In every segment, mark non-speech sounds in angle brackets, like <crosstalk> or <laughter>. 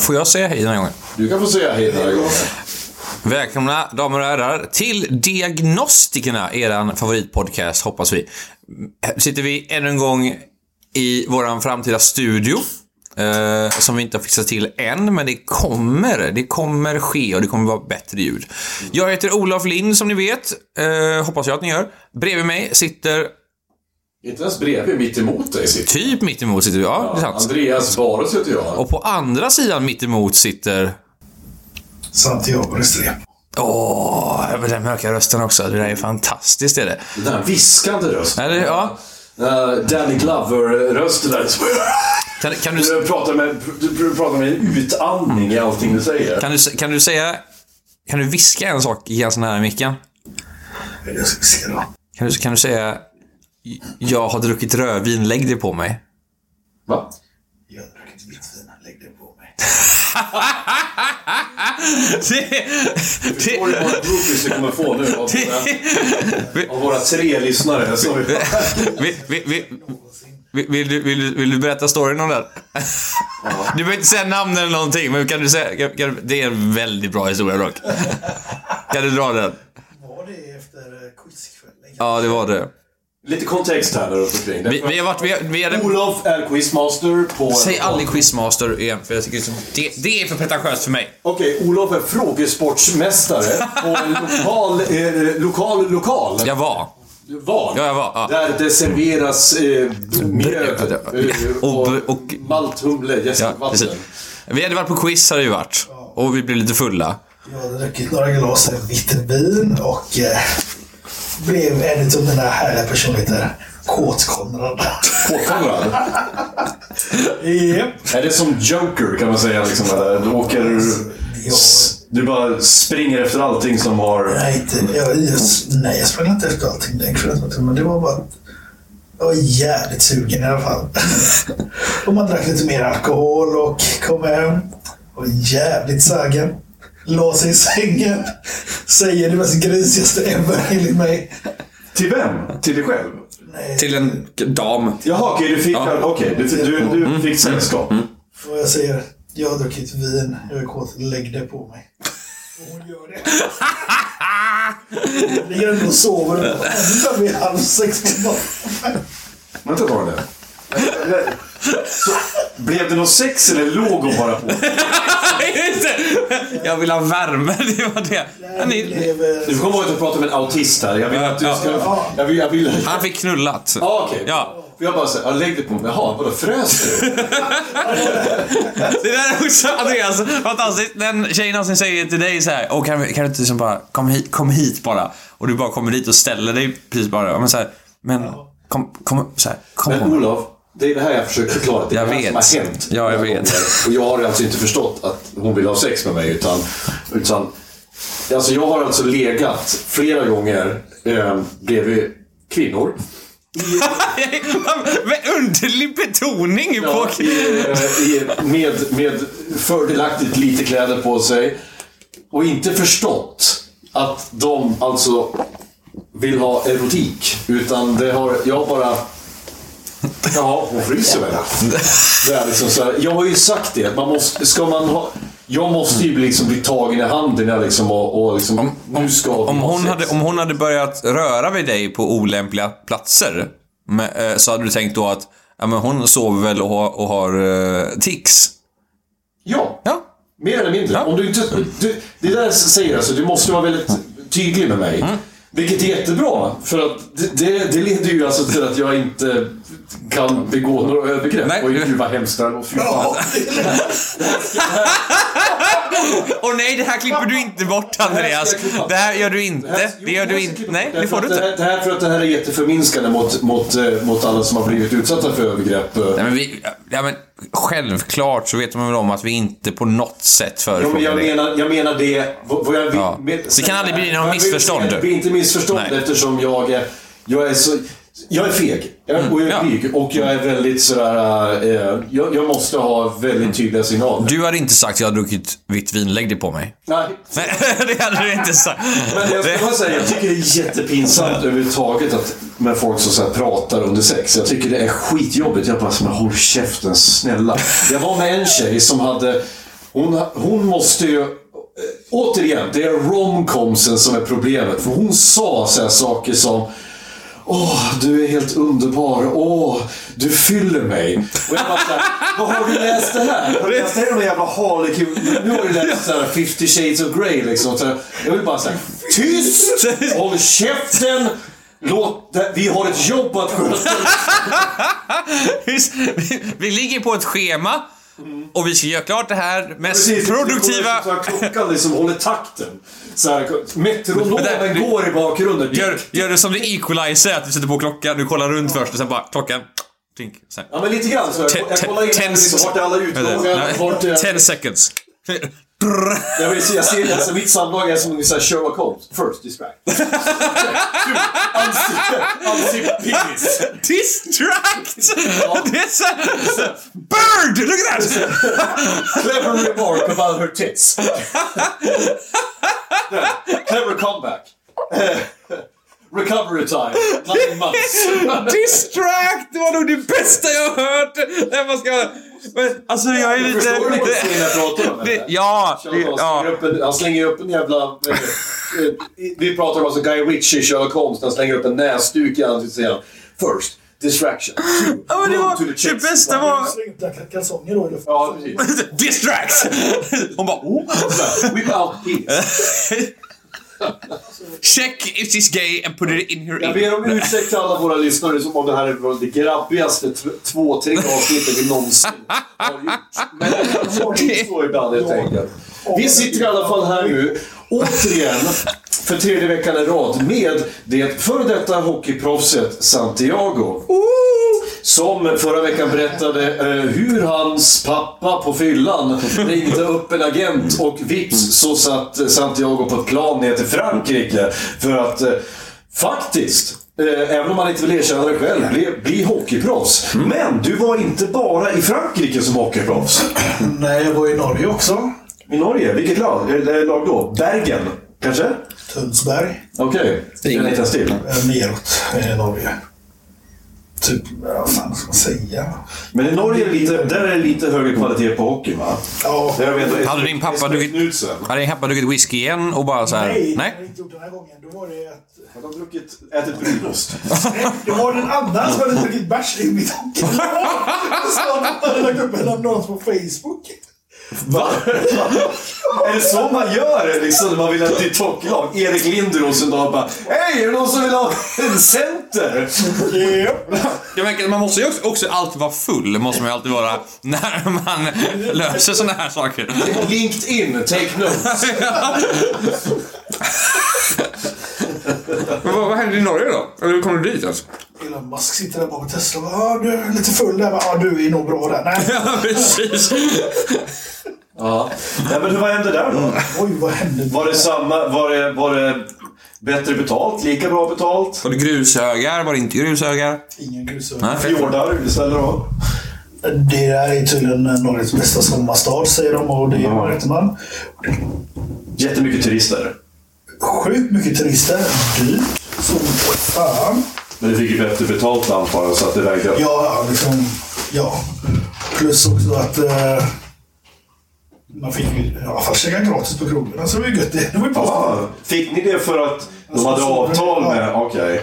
Får jag säga hej den här gången? Du kan få säga hej den här gången. Välkomna damer och herrar till Diagnostikerna, eran favoritpodcast hoppas vi. Sitter vi ännu en gång i våran framtida studio. Eh, som vi inte har fixat till än, men det kommer. Det kommer ske och det kommer vara bättre ljud. Jag heter Olof Lind som ni vet. Eh, hoppas jag att ni gör. Bredvid mig sitter, Inte ens bredvid, mitt emot dig sitter typ mitt emot sitter Ja, det är sant. Andreas Baros heter jag. Och på andra sidan mitt emot sitter... Santiago Restrepo. Åh, med den mörka rösten också. Det där är fantastiskt är det. Den här viskande rösten. Eller, ja. Uh, Danny Glover-rösten där. Kan, kan, du, Du pratar med, du pratar med en utandning i allting du säger. kan, du, kan du säga... Kan du viska en sak i sån här micken? Jag ska se då. Kan du, kan du säga... Jag har druckit rödvin, lägg det på mig. Va? Jag har druckit vitt vin. Lägg det på mig. <laughs> det, Förstår du många groupies vi kommer få nu av våra, av våra tre lyssnare? Så vi, vill, vill, vill, du, vill, du, vill du berätta storyn om den? Du behöver inte säga namn eller någonting, men kan du säga... Kan, kan, det är en väldigt bra historia dock. Kan du dra den? Var det efter eh, quizkvällen? Ja, det var det. Lite kontext här runt omkring. Vi, vi har varit... Vi, har- vi hade, Olof är quizmaster på... Säg aldrig quizmaster igen, för jag tycker liksom, det, det är för pretentiöst för mig. Okej, Olof är frågesportsmästare på en <laughs> lokal, eh, lokal, lokal. Jag var. Var. Ja, jag var, ja. Där det serveras eh, mjöd eh, Och- och, och- malthumle, jästvatten. Vi hade varit på quiz hade vi varit. Och vi blev lite fulla. Jag hade druckit några glas vitt vin och eh, blev en av mina härliga personligheter. Kåt-Konrad. Kåtkonrad. Japp. Är det som Joker kan man säga liksom? Eller? Du åker... Du bara springer efter allting som har... Nej, inte, jag, jag, nej, jag sprang inte efter allting den kvällen. Men det var bara... att Jag var jävligt sugen i alla fall. och man drack lite mer alkohol och kom hem. Och jävligt sugen. La sig i sängen. Säger det mest grisigaste ever enligt mig. Till vem? Till dig själv? Nej, Till en dam. Jaha, okej, du fick... Ja. Okej, du, du, du fick sällskap. och jag säger, jag har druckit vin. Jag är kåt. Lägg det på mig. Och hon gör det. Jag ligger ändå och sover. Ända vid halv sex på morgonen. Vänta bara nu. Så, blev det något sex eller låg hon bara på? <laughs> Jag vill ha värme, det var det. Det är, blev, eh, Du kommer ihåg att du pratar med en autist här. Jag vill att du ska... Jag vill... Jag vill... han fick knullat. Ja, okej. Ja. För jag bara ja, lägg det på mig. Jaha, vadå frös du? <laughs> Det där är också, Andreas, fantastiskt. Den tjejen som säger till dig så här, Åh, kan, kan du inte liksom bara, kom hit, kom hit bara. Och du bara kommer dit och ställer dig precis bara. Ja, Men så här, men kom, kom, så här, kom Men. Olof, det är det här jag försöker förklara. Det är Jag det vet. som har hänt. Ja, jag vet. Och jag har alltså inte förstått att hon vill ha sex med mig, utan... utan alltså jag har alltså legat flera gånger eh, bredvid kvinnor. <laughs> Med underlig betoning på... Ja, i, eh, i, med, med fördelaktigt lite kläder på sig. Och inte förstått att de alltså vill ha erotik. Utan det har, jag bara... Ja, hon fryser väl. Det är liksom så här, jag har ju sagt det, man måste, ska man ha... Jag måste ju liksom bli tagen i handen liksom och, och liksom, nu ska vi Om ha hon, hade, om hon hade börjat röra vid dig på olämpliga platser med, eh, så hade du tänkt då att ja, men hon sover väl och har, och har eh, tics. Ja, Ja, Mer eller mindre. Ja. Om du inte, du, det där säger alltså, du måste vara väldigt tydlig med mig. Mm. Vilket är jättebra, för att det, det, det leder ju alltså till att jag inte kan begå några övergrepp. Nej. Och gud vad hemskt det här fan. <laughs> Åh nej, det här klipper du inte bort Andreas. Det här gör du inte. Det gör du inte. Nej, det får du inte. Det här, det för att det här är jätteförminskande mot, mot, eh, mot alla som har blivit utsatta för övergrepp. Nej, men vi, ja, men självklart så vet man väl om att vi inte på något sätt Ja, men föreslår jag, det. menar, jag menar det... Vad jag Ja. med, Det kan aldrig bli något missförstånd. Det blir inte missförstånd Nej. eftersom jag är, jag är så... Jag är feg. Jag, och jag är Mm. ja. blyg. Och jag är väldigt sådär... Eh, jag, jag måste ha väldigt tydliga signaler. Du hade inte sagt att jag har druckit vitt vin, lägg det på mig. Nej. <laughs> Det hade du inte sagt. Men jag ska säga, jag tycker det är jättepinsamt överhuvudtaget att med folk som så pratar under sex. Jag tycker det är skitjobbigt. Jag bara, men håll käften, snälla. Jag var med en tjej som hade... Hon, hon måste ju... eh, Återigen, det är romcomsen som är problemet. För hon sa så här saker som... Åh, du är helt underbar. Åh, du fyller mig. Och jag bara såhär, vad har du läst det här? Har du läst det här med jävla Harlequin? Nu har du läst såhär 50 shades of Grey liksom. Så jag vill bara säga, tyst! Håll käften! Låt, det- vi har ett jobb att sköta. <laughs> Vi, vi ligger på ett schema och vi ska göra klart det här mest Precis, produktiva... Klockan liksom håller takten. Så här, meteorologen Men det- går i bakgrunden. Gör, gör det som det equalizer, att du sätter på klockan, du kollar runt först och sen bara klockan... Tink, sen. Ja, men lite grann så. Ten- Jag kollar in ten- liksom, vart är alla utgångar? Vart är... Ten seconds. Jag, vill se, jag ser alltså, mitt samlag är som här Sherlock Holmes. First, distract. Unzip penis. Distract! Det är så Bird! Look at that! Clever remark about her tits. Clever comeback. Recovery time. Nine months. Distract! Det var nog det bästa jag har hört! Nej, man ska... Men, alltså jag är lite... Förstår du vad jag pratar om? <laughs> det, ja, det, ja. en, han slänger upp en jävla... eh, eh, vi pratar om alltså Guy Ritchie, Sherlock Holmes, han slänger upp en näsduk i ansiktet och säger First, distraction. Two, Ja, men det, var, det bästa var... Släng upp kalsonger då i luften. Ja, precis. <laughs> Distract! <laughs> Hon bara... Oh. Så här, Whip out. Check if she's gay and put it in her Jag ber om ursäkt till alla våra lyssnare som om det här är det grabbigaste två, tre avsnittet vi någonsin har gjort. Men det blivit så ibland helt enkelt. Vi sitter i alla fall här nu, återigen, för tredje veckan i rad med det före detta hockeyproffset Santiago. Som förra veckan berättade eh, hur hans pappa på fyllan ringde upp en agent och vips så satt Santiago på ett plan ner till Frankrike för att eh, faktiskt Eh, även om man inte vill erkänna det själv, bli, bli hockeyproffs. Men du var inte bara i Frankrike som hockeyproffs. Nej, jag var i Norge också. I Norge? Vilket lag, eh, lag då? Bergen? Kanske? Tunsberg. Okej. Okay. Känner inte ens till. eh, Neråt i Norge. Typ, vad fan ska man säga? Men i Norge är det lite, där är det lite högre kvalitet på hockey va? Ja. Jag vet, Hade din pappa druckit-. Hade din pappa druckit whisky igen och bara så här... Nej, det Nej? har jag inte gjort den här gången. Då var det att... Han har druckit, ätit brunost. <laughs> Det var en annan som hade druckit bärs i mitt hockeylag. Så han hade lagt upp en annons på Facebook. Va? <laughs> är det så man gör liksom när man vill ha ett nytt hockeylag? Erik Linderos en dag bara Hej, är det någon som vill ha en center? Japp. Jag märker att man måste ju också, också alltid vara full. måste man ju alltid vara när man löser såna här saker. LinkedIn, take notes. <laughs> Men vad, vad hände i Norge då? Eller hur kom du dit alltså? Elon Musk sitter där bakom Tesla och bara, ah, du är lite full där. Ja, du är nog bra där. Nej. <laughs> Ja, precis. Ja. ja, men vad hände där då? Oj, vad hände? Var det samma, var det, var det bättre betalt? Lika bra betalt? Var det grushögar? Var det inte grushögar? Ingen grusöga. Nej. Fjordar istället då? Det där är tydligen Norges bästa sommarstad, säger de. Och det vet man. Jättemycket turister. Sjukt mycket turister. Dyrt som fan. Men du fick ju bättre betalt antar jag, så att det vägde upp. Ja, ja, liksom. Ja. Plus också att... Eh, man fick ju i alla fall käka gratis på krogen. Alltså, det var ju gött. Det var ju Ja, fick ni det för att de hade avtal med... Okej.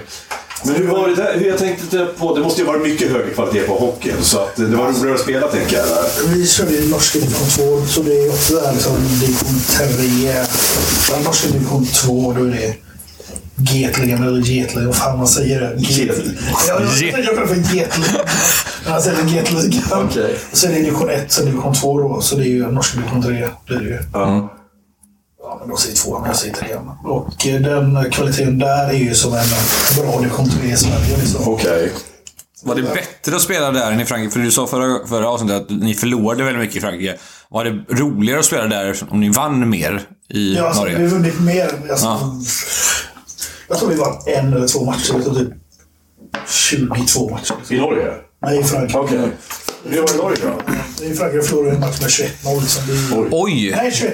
Men hur var det där? Hur jag tänkte på, det måste ju vara mycket högre kvalitet på hockeyn. Så att det var roligare att spela tänker jag. Eller? Vi körde ju norska division 2, så det är också där liksom division 3. Ja, norska division 2, då är det Getlingen eller Getlingen, vad fan man säger. Ja, jag säger det för Getlingen. Men han säger Getlingen. Okej. Och sen är det division 1, sen division 2 då, så det är ju norska division 3. Blir det ju. Ja. Ja, men de säger två, men jag säger tre. Och eh, den kvaliteten där är ju som en bra division 3 i Sverige. Liksom. Okej. Var det bättre att spela där än i Frankrike? För du sa förra, förra avsnittet att ni förlorade väldigt mycket i Frankrike. Var det roligare att spela där om ni vann mer i Ja, alltså, vi Norge? har vunnit mer. Alltså, Ja. Jag tror vi vann en eller två matcher. Typ 22 matcher. I Norge? Nej, i Frankrike. Okej. Hur var det i Norge då? I Frankrike förlorade vi en match med 21-0. Liksom. Vi... Oj. Nej, 21-1.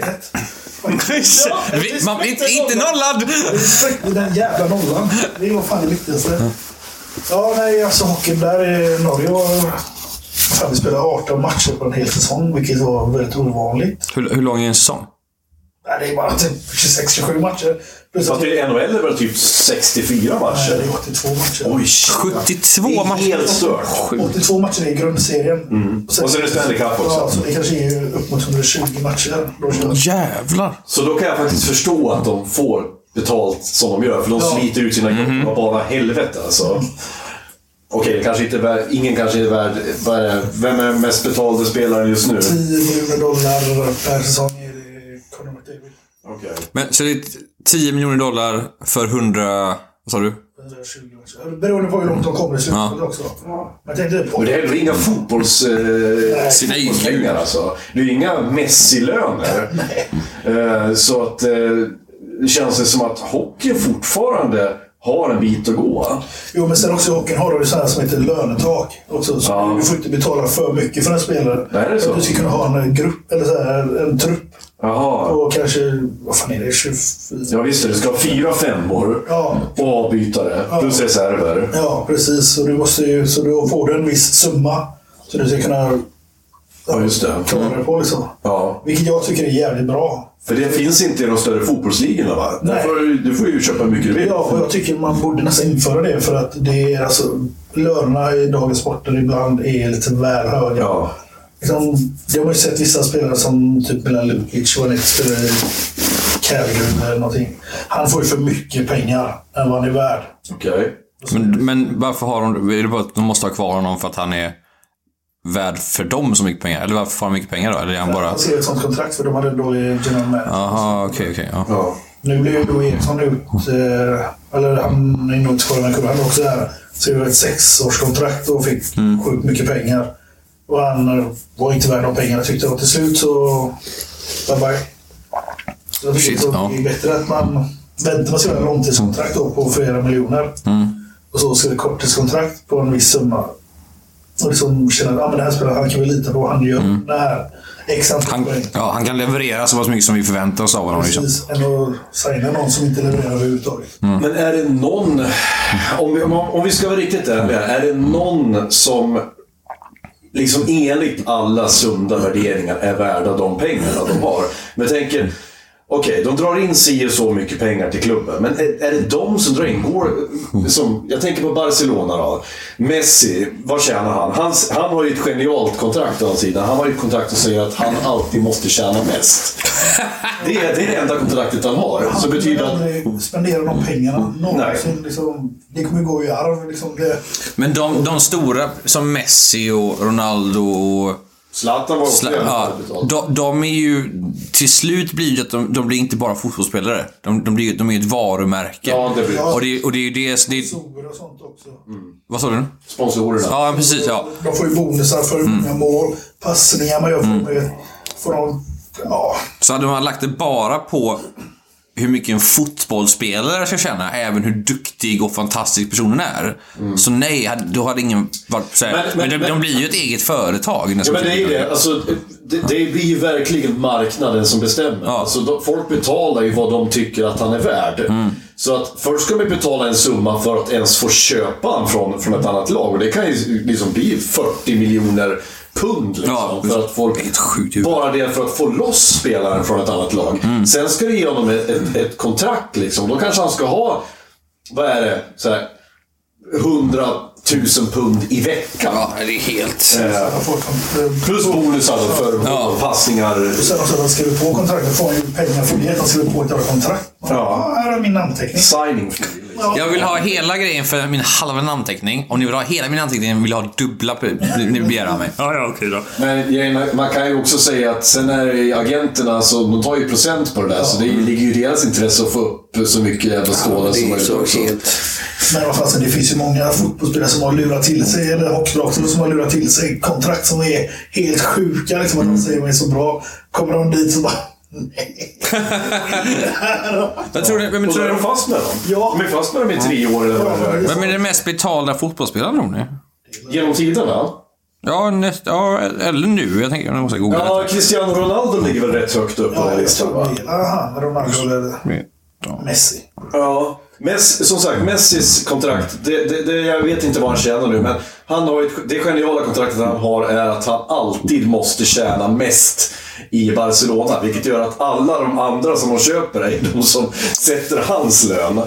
<laughs> Vi- Man blir inte, inte nollad! Vi spräckte den jävla nollan. Det var fan det viktigaste. Ja, nej, alltså hockeyn där i Norge var... Fan, vi spelade 18 matcher på en hel säsong, vilket var väldigt ovanligt. Hur, hur lång är en säsong? Nej, det är bara typ 26-27 matcher. Plus Fast i NHL är det väl typ 64 Nej, matcher? det är 82 matcher. Oj, 72 Det är matcher. helt stört. 82 matcher i grundserien. Och, Och sen är det Stanley Cup också. Ja, så det kanske är upp mot 120 matcher. Då. Jävlar! Så då kan jag faktiskt förstå att de får betalt som de gör. För de Ja. sliter ut sina jobb och bara helvete alltså. Okej, det kanske inte är värd, ingen kanske är värd... Vem är mest betalde spelaren just nu? 10 miljoner dollar per säsong Conor McDavid. Okej. Men, så det är 10 miljoner dollar för 100... Vad sa du? 120 matcher. Beroende på hur långt de kommer i slutet Ja. också. Men tänk dig på... Men det är inga fotbolls, eh, Nej, fotbollspengar alltså. Det är inga Messi-löner. <laughs> Eh, så att eh, det känns det som att hockeyn fortfarande har en bit att gå. Jo, men sen också i hockeyn har de ju sådana som heter lönetak. Också, så Ja. Du får inte betala för mycket för en spelare. Nej, är det så? Du ska kunna ha en grupp, eller så här, en trupp. Jaha. Och kanske, vad fan är det, 24? Ja visst. Du ska ha fyra femmor Ja. och avbytare. Plus reserver. Ja, precis. Så du måste ju, så då får du en viss summa. Så du ska kunna Ja, just det. klara dig på liksom. Ja. Vilket jag tycker är jävligt bra. För det finns inte i de större fotbollsligorna va? Nej. får du, du får ju köpa mycket du vill. Ja, och jag tycker man borde nästan införa det för att det är alltså lönerna i dagens sporter ibland är lite väl höga. Ja. Liksom, jag har ju sett vissa spelare som typ Milan Lukic, vad han heter, spelar i Calgary eller någonting. Han får ju för mycket pengar än vad han är värd. Okej. Men, men varför har de... Är det bara att de måste ha kvar honom för att han är värd för dem så mycket pengar? Eller varför får han mycket pengar då? Eller är han bara... Han ser ett sånt kontrakt för de hade då i general manager. Jaha, okej, okej. ja. Nu blir ju då Eriksson ut, eh, eller han är nog inte den klubben, han också där. Så det var ett sexårskontrakt och fick Mm. sjukt mycket pengar. Och han eh, var inte värd de pengarna tyckte jag. Och till slut så... Bye bye. Så jag tycker Shit, att ja. det är bättre att man väntar med att göra långtidskontrakt då på flera miljoner. Mm. Och så ska det korttidskontrakt på en viss summa. Och liksom känner att ah, men den här spelaren, han kan vi lita på. Han gör det här. X Mm. Han, ja, han kan leverera så pass mycket som vi förväntar oss av honom. Liksom. Precis. Än att signa någon som inte levererar överhuvudtaget. Men är det någon... Om vi, om, om vi ska vara riktigt ärliga. Är det någon som liksom enligt alla sunda värderingar är värda de pengarna de har? Men jag tänker... Okej, de drar in si och så mycket pengar till klubben. Men är, är det de som drar in? Går, som, jag tänker på Barcelona då. Messi, vad tjänar han? Hans, han har ju ett genialt kontrakt å andra sidan. Han har ju ett kontrakt som säger att han alltid måste tjäna mest. Det är, det enda kontraktet han har. Så Han betyder kommer att... spendera de pengarna någonsin. Nej. Liksom, det kommer gå i arv. Liksom, det, Men de, de stora som Messi och Ronaldo och... Zlatan var också Sla, jävligt ja, de, de är ju... Till slut blir det att de, de blir inte bara fotbollsspelare. De, de, blir, de är ett varumärke. Ja, det blir Och det, och det är ju det... det Sponsorer och sånt också. vad sa du? Sponsorerna. Ja, precis. Ja. De får ju bonusar för Mm. många mål, passningar man gör. Får, får de, ja, Så hade man lagt det bara på hur mycket en fotbollsspelare ska tjäna, även hur duktig och fantastisk personen är. Så nej, då hade ingen varit såhär. Men, Men- men- de, de blir ju ett eget företag. Ja, men det är ju det. Alltså, det, det blir ju verkligen marknaden som bestämmer. Ja. Alltså, de, folk betalar ju vad de tycker att han är värd. Mm. Så att först ska man betala en summa för att ens få köpa han från, från ett annat lag. Och det kan ju liksom bli 40 miljoner pund. Liksom, Ja, för att folk, ju. bara det för att få loss spelaren från ett annat lag. Mm. Sen ska du ge honom ett, ett, ett kontrakt. Liksom. Då kanske han ska ha, vad är det, så här, 100 000 pund i veckan. Ja, det är helt... Eh, plus bonusar för Ja. passningar. Och sen också, de skriver på kontraktet. får han ju pengar för det. De skriver på ett jävla kontrakt. Ja. Här är min namnteckning. Signing fee. Jag vill ha hela grejen för min halva namnteckning. Om ni vill ha hela min namnteckning vill jag ha dubbla ni begär av mig. Ja, ja, okej då. Men man kan ju också säga att sen är det agenterna, så de tar ju procent på det där. Så det ligger ju i deras intresse att få upp så mycket jävla stålar som möjligt också. Men vad fasen, det finns ju många fotbollsspelare som har lurat till sig, eller hockeylag som har lurat till sig kontrakt som är helt sjuka. Liksom, att de säger att de är så bra. Kommer de dit så bara... Nej. Jag tror det, vem, Och tror är de fast med dem. Ja. De är fast med dem i tre år eller vad det är. vem är den mest betalda fotbollsspelaren tror ni? Genom tiderna? Ja, näst, ja, eller nu. Jag tänker jag måste googla. Ja, Cristiano Ronaldo ligger väl rätt högt upp på Ja, listan va? han, Ronaldo eller Messi. Ja. Messi, som sagt, Messis kontrakt, det, det, det, jag vet inte vad han tjänar nu, men han har ett, det geniala kontraktet han har är att han alltid måste tjäna mest i Barcelona. Vilket gör att alla de andra som de köper är de som sätter hans lön.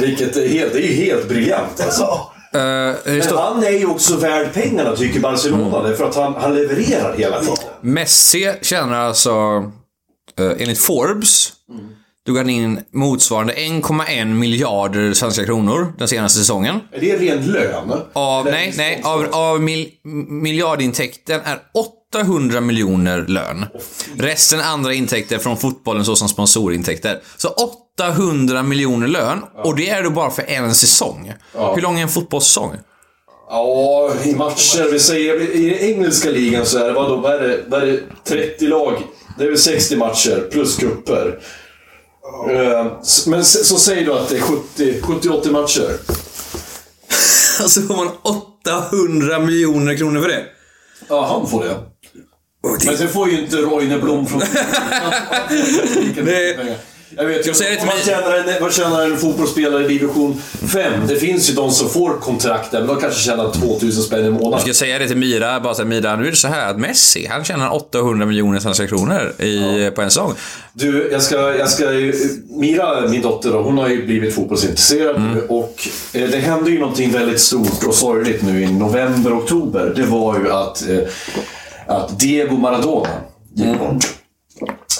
Vilket är helt, det är ju helt briljant alltså. Det Men han är ju också värd pengarna tycker Barcelona, därför att han, han levererar hela tiden. Messi tjänar alltså, eh, enligt Forbes, drog han in motsvarande 1,1 miljarder svenska kronor den senaste säsongen. Är det ren lön? Av, Den nej, nej, av, av mil, miljardintäkten är 800 miljoner lön. Resten andra intäkter från fotbollen såsom sponsorintäkter. Så 800 miljoner lön och det är då bara för en säsong. Hur lång är en fotbollssäsong? Ja, i matcher. Vi säger i den engelska ligan så är det, vadå, vad är det, vad är det 30 lag. Det är väl 60 matcher plus kupper. Eh, Men så säger du att det är 70 70-80 matcher. <laughs> Alltså får man 800 miljoner kronor för det? Ja, han får det. Men det får ju inte Roine Blom från... <laughs> Det- Jag vet Jag säger vad tjänar, en, vad tjänar en fotbollsspelare i division 5? Det finns ju de som får kontrakt där, men de kanske tjänar 2000 spänn i Jag månaden. ska säga det till Mira, bara här, Mira, nu är det så här att Messi, han tjänar 800 miljoner svenska kronor i, på en säsong. Du, jag ska, jag ska Mira, min dotter, då, hon har ju blivit fotbollsintresserad nu och eh, det hände ju någonting väldigt stort och sorgligt nu i november, oktober. Det var ju att, eh, att Diego Maradona gick bort.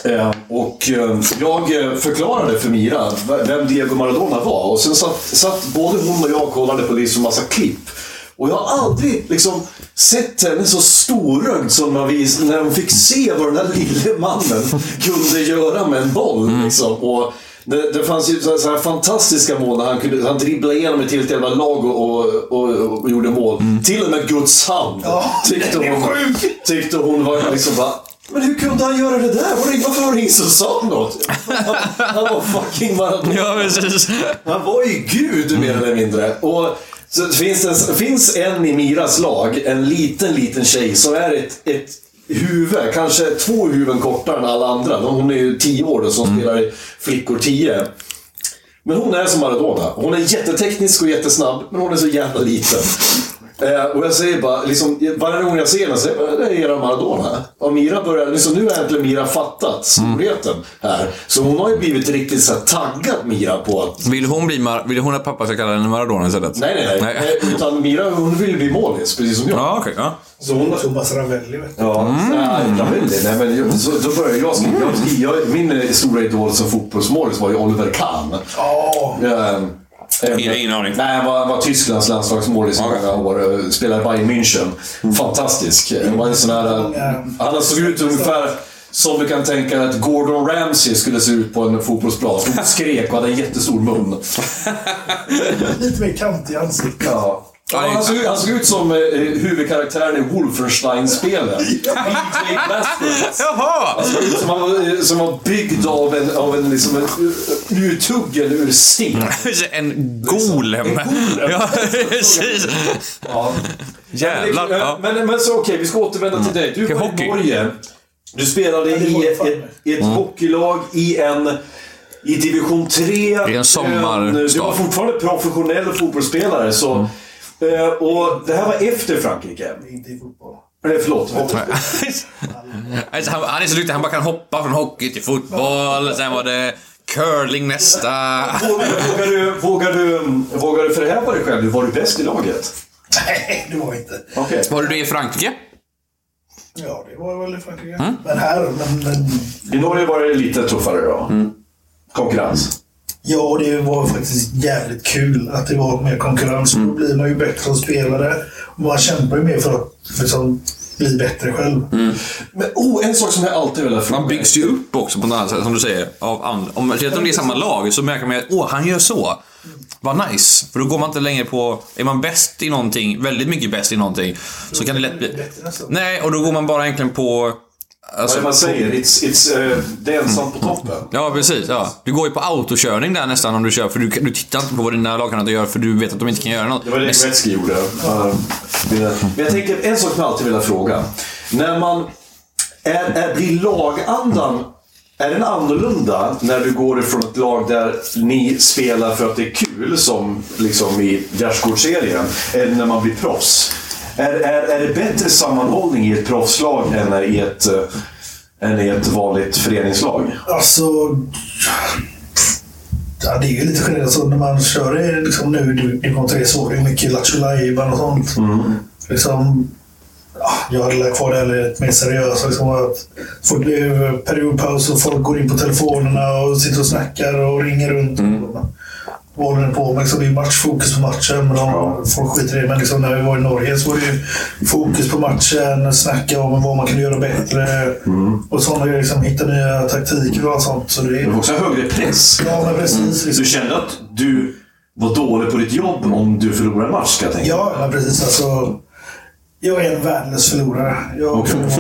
Eh, och eh, jag eh, förklarade för Mira vem Diego Maradona var och sen satt, satt både hon och jag och kollade på liksom massa klipp. Och jag har aldrig liksom sett henne så storögd som när, vi, när hon fick se vad den där lille mannen kunde göra med en boll. Liksom. Och det, det fanns ju så här fantastiska mål när han, kunde, han dribblade igenom ett helt jävla lag och, och, och, och gjorde mål. Till och med Guds hand Ja, tyckte, hon, tyckte hon var liksom bara men hur kunde han göra det där? Varför var det ingen som sa något? Han, han var fucking Maradona. Ja, precis. Han var ju gud mer eller mindre. Och så finns, en, finns en i Miras lag, en liten, liten tjej som är ett, ett huvud, kanske två huvuden kortare än alla andra. Hon är ju tio år då, som spelar i Flickor 10. Men hon är som Maradona. Hon är jätteteknisk och jättesnabb, men hon är så jävla liten. Eh, och jag säger bara, liksom, varje gång jag ser henne säger jag det är era Maradona. Och Mira börjar, liksom, nu har äntligen Mira fattat storheten här. Så hon har ju blivit riktigt så här, taggad Mira på att Vill hon, bli Mar- vill hon att pappa ska kalla henne Maradona istället? Nej, nej, nej. nej. Utan Mira hon vill bli målis, precis som jag. Ja, okej. ja. Så hon... Thomas Ravelli, vet du. Ja, nej, Ravelli. Nej, men jag- så, då började jag skriva. Jag, jag, min eh, stora idol som fotbollsmålis var ju Oliver Kahn. Ja. Jag, Ingen- ingen aning. Nej, han var, var Tysklands landslagsmålis i många år. eh, Spelade i Bayern München. Fantastisk. Han var en sån här... eh, Han såg ut ungefär som du kan tänka att Gordon Ramsay skulle se ut på en fotbollsplan. Han skrek och hade en jättestor mun. <laughs> Lite mer kant i ansiktet. Ja. Ja, han, såg, ut- han såg ut som eh, huvudkaraktären i Wolfenstein-spelen. <laughs> BJ Blazkowicz. Jaha! Han såg ut som han var, eh, som var byggd av en, av en, liksom en uh, uttuggen ur sten. <laughs> En golem. En golem. Ja, <laughs> precis. Ja. Jävlar. Men, Ja. men, men så okej, vi ska återvända till dig. Du var hockey. i Norge. Du spelade i ett, ett, ett hockeylag i en i division 3. I en sommarstad. Du var fortfarande professionell fotbollsspelare. Så, eh, och det här var efter Frankrike. Inte i fotboll. Nej, <laughs> förlåt. Alltså, han, han är så duktig, han bara kan hoppa från hockey till fotboll. Sen var det Curling nästa. Vågar, vågar, du, vågar, du, vågar du förhäva dig själv? Var du bäst i laget? Nej, det var inte. Okej. Var du det i Frankrike? Ja, det var väl i Frankrike. Men här, men, men, I Norge var det lite tuffare då. Konkurrens. Ja, det var faktiskt jävligt kul att det var mer konkurrens. Då blir man ju bättre som spelare. Och man kämpar ju mer för att liksom, bli bättre själv. Men oh, en sak som jag alltid velat fråga. Man byggs ju upp också på något annat sätt, som du säger. Av and- om, speciellt om det är samma lag så märker man att åh, han gör så. Vad nice. För då går man inte längre på... Är man bäst i någonting, väldigt mycket bäst i någonting, så kan det lätt bli... Nej, och då går man bara egentligen på... Vad Alltså, det man säger? It's, it's, eh, det är ensam på toppen. Ja, precis. Ja. Du går ju på autokörning där nästan om du kör, för du, du tittar inte på vad dina lagkamrater gör för du vet att de inte kan göra något. Det var det Gretzky gjorde. Uh, det- Men jag tänker, en sak som jag alltid vill fråga. När man... Är, är, blir lagandan... Är den annorlunda när du går ifrån ett lag där ni spelar för att det är kul, som liksom i gärdsgårdsserien, än när man blir proffs? Är, är, är det bättre sammanhållning i ett proffslag än i ett, eh, än i ett vanligt föreningslag? Alltså... Ja, det är ju lite skillnad. Så när man kör liksom, nu, division 3 så är det mycket Lattjo och sånt. Liksom, ja, jag hade lagt kvar det lite mer seriöst. Liksom, att folk, det är periodpaus och folk går in på telefonerna och sitter och snackar och ringer runt. Och håller på med. Liksom, det är matchfokus på matchen. Men de, folk skiter i det. Men liksom, när vi var i Norge så var det ju fokus på matchen. Snacka om vad man kan göra bättre. Och sådana grejer. Liksom, hitta nya taktiker och allt sånt. Så det Det var också högre press. ja, men precis. Liksom. Du kände att du var dålig på ditt jobb om du förlorade en match, ska jag tänka. Ja, precis. Alltså, jag är en värdelös förlorare. Jag, jag hatar att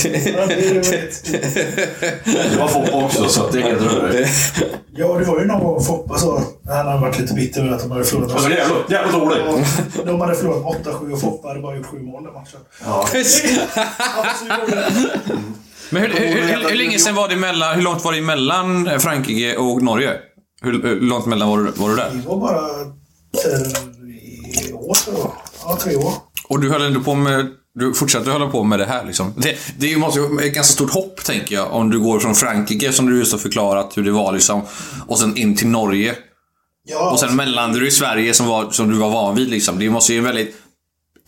förlora. Det är. Det var Foppa också, så att det hedrar dig. Ja, det var ju någon gång Foppa sa att han hade varit lite bitter över att de hade förlorat. Alltså, jävla, jävla dåligt. De hade förlorat 8-7 och Foppa hade bara gjort 7 mål den matchen. Ja. Men hur, hur, hur, hur länge sedan var det mellan, hur långt var det mellan Frankrike och Norge? Hur, hur långt mellan var du, var du där? Det var bara tre år, tror jag. Ja, tre år. Och du höll ändå på med, du fortsatte hålla på med det här liksom. Det, det är ju måste ju ett ganska stort hopp, tänker jag, om du går från Frankrike, som du just har förklarat hur det var liksom, och sen in till Norge. Ja, Och sen mellandade du i Sverige som, var, som du var van vid liksom. Det måste ju en väldigt,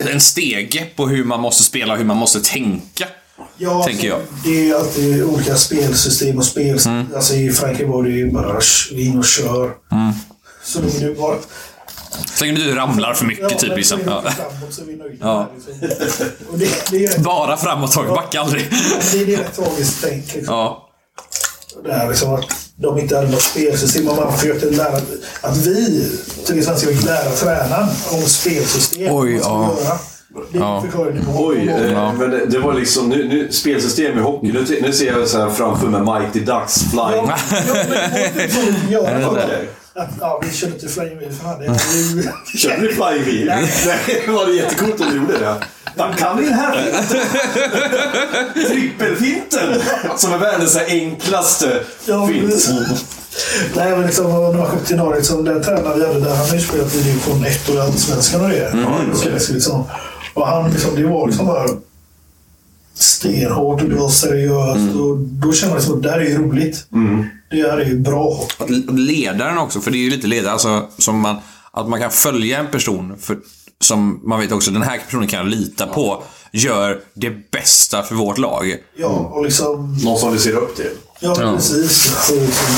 en stege på hur man måste spela och hur man måste tänka. Ja, tänker jag. Det är alltid olika spelsystem och spel... Alltså i Frankrike var det ju bara in och kör. Så då är det bara... Så länge du ramlar för mycket, typ men liksom. Ja. framåt så är vi nöjda. Ja. det, Liksom. Och det, det, är rätt, Bara framåt tag, backa aldrig. det, är- det rätt tragiskt tänk. Liksom. Ja. Det här, liksom, att de inte hade något spelsystem. Och man försökte lära... Att vi, till svenska, fick lära tränaren om spelsystem. Oj, ja. göra. Det Ja. Oj, eh, Ja. men det, det var liksom nu, nu, spelsystem i hockey. Nu, nu ser jag så här framför mig Mighty Ducks Flying. Ja, ja, men det. <laughs> Att, ja, vi körde till Flying Wheel är ju... <laughs> Körde ni Flying Wheel? Nej. Det var det jättecoolt om du gjorde det. Vad kan den här finten? Trippelfinten! Som är världens enklaste Ja, fint. Nej, men liksom, när man kom till Norge, liksom, den tränaren vi hade där, han har ju spelat i division 1 och Allsvenskan och det. Så det, liksom, och han, liksom, det var liksom bara stenhårt och det var seriöst. Och då kände man liksom, att det här är ju roligt. Det här är ju bra. Att ledaren också, för det är ju lite ledare, alltså, som man, att man kan följa en person för, som man vet också, den här personen kan jag lita på, gör det bästa för vårt lag. Ja, och liksom... Någon som vi ser upp till. Ja, precis. Så, liksom,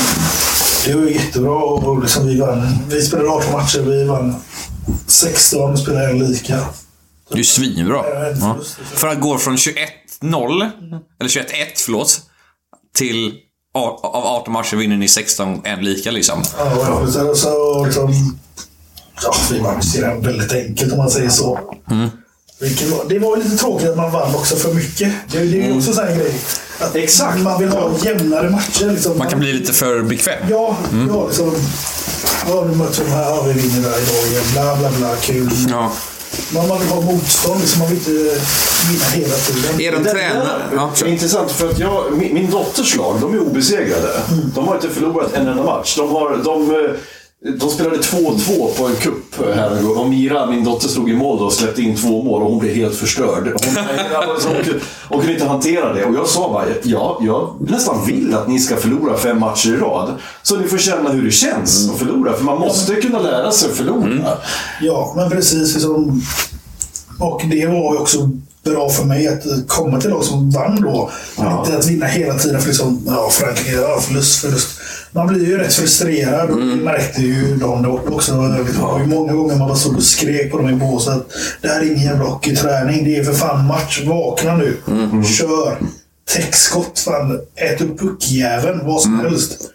det var ju jättebra och liksom, vi vann. Vi spelade 18 matcher, vi vann 16 och spelade en lika. Det är ju svinbra. Ja, Ja. För att gå från 21-0, eller 21-1 förlåt, till av 18 matcher vinner ni 16 en lika liksom. Ja, Så, så liksom... Ja, vi vann serien väldigt enkelt om man säger så. Var, det var lite tråkigt att man vann också för mycket. Det, det är ju också en sån här grej. Att Exakt. Man vill ha jämnare matcher. Liksom. Man kan bli lite för bekväm. Ja, ja liksom. Ja, nu möter de här. Vi vinner där idag igen. Bla, bla, bla. Kul. Ja. Men man vill ha motstånd. Liksom. Man vill inte vinna hela tiden. Er tränare... Ja, Det är intressant för att jag, min, min dotters lag, de är obesegrade. De har inte förlorat en enda match. De har, de, eh, De spelade 2-2 på en cup här. Och Mira, min dotter, stod i mål och släppte in två mål och hon blev helt förstörd. Hon, alltså, hon, kunde- hon kunde inte hantera det. Och jag sa bara, ja, jag nästan vill att ni ska förlora fem matcher i rad. Så ni får känna hur det känns att förlora. För man måste kunna lära sig att förlora. Ja, men precis. Liksom, och det var ju också bra för mig att komma till lag som vann då. Ja. Inte att vinna hela tiden. För liksom, ja, Frankrike, ja, förlust, förlust. Man blir ju rätt frustrerad. Och det märkte ju de där borta också. Det var ju många gånger man bara stod och skrek på dem i båset. Det här är ingen jävla hockeyträning. Det är för fan match. Vakna nu. Kör. Täckskott. Fan. Ät upp puckjäveln. Vad som helst.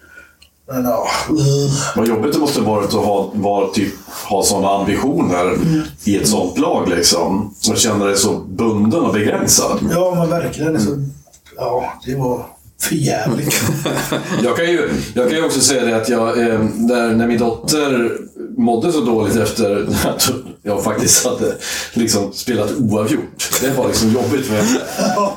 Men ja. uh. Vad jobbigt det måste varit att ha, vara, typ, ha sådana ambitioner i ett sånt lag. Liksom. Man känner dig så bunden och begränsad. Ja, men verkligen. Så, ja, det var för jävligt. <laughs> Jag kan ju, jag kan ju också säga det att jag, eh, där, när min dotter mådde så dåligt efter att jag faktiskt hade liksom spelat oavgjort. Det var liksom jobbigt för henne.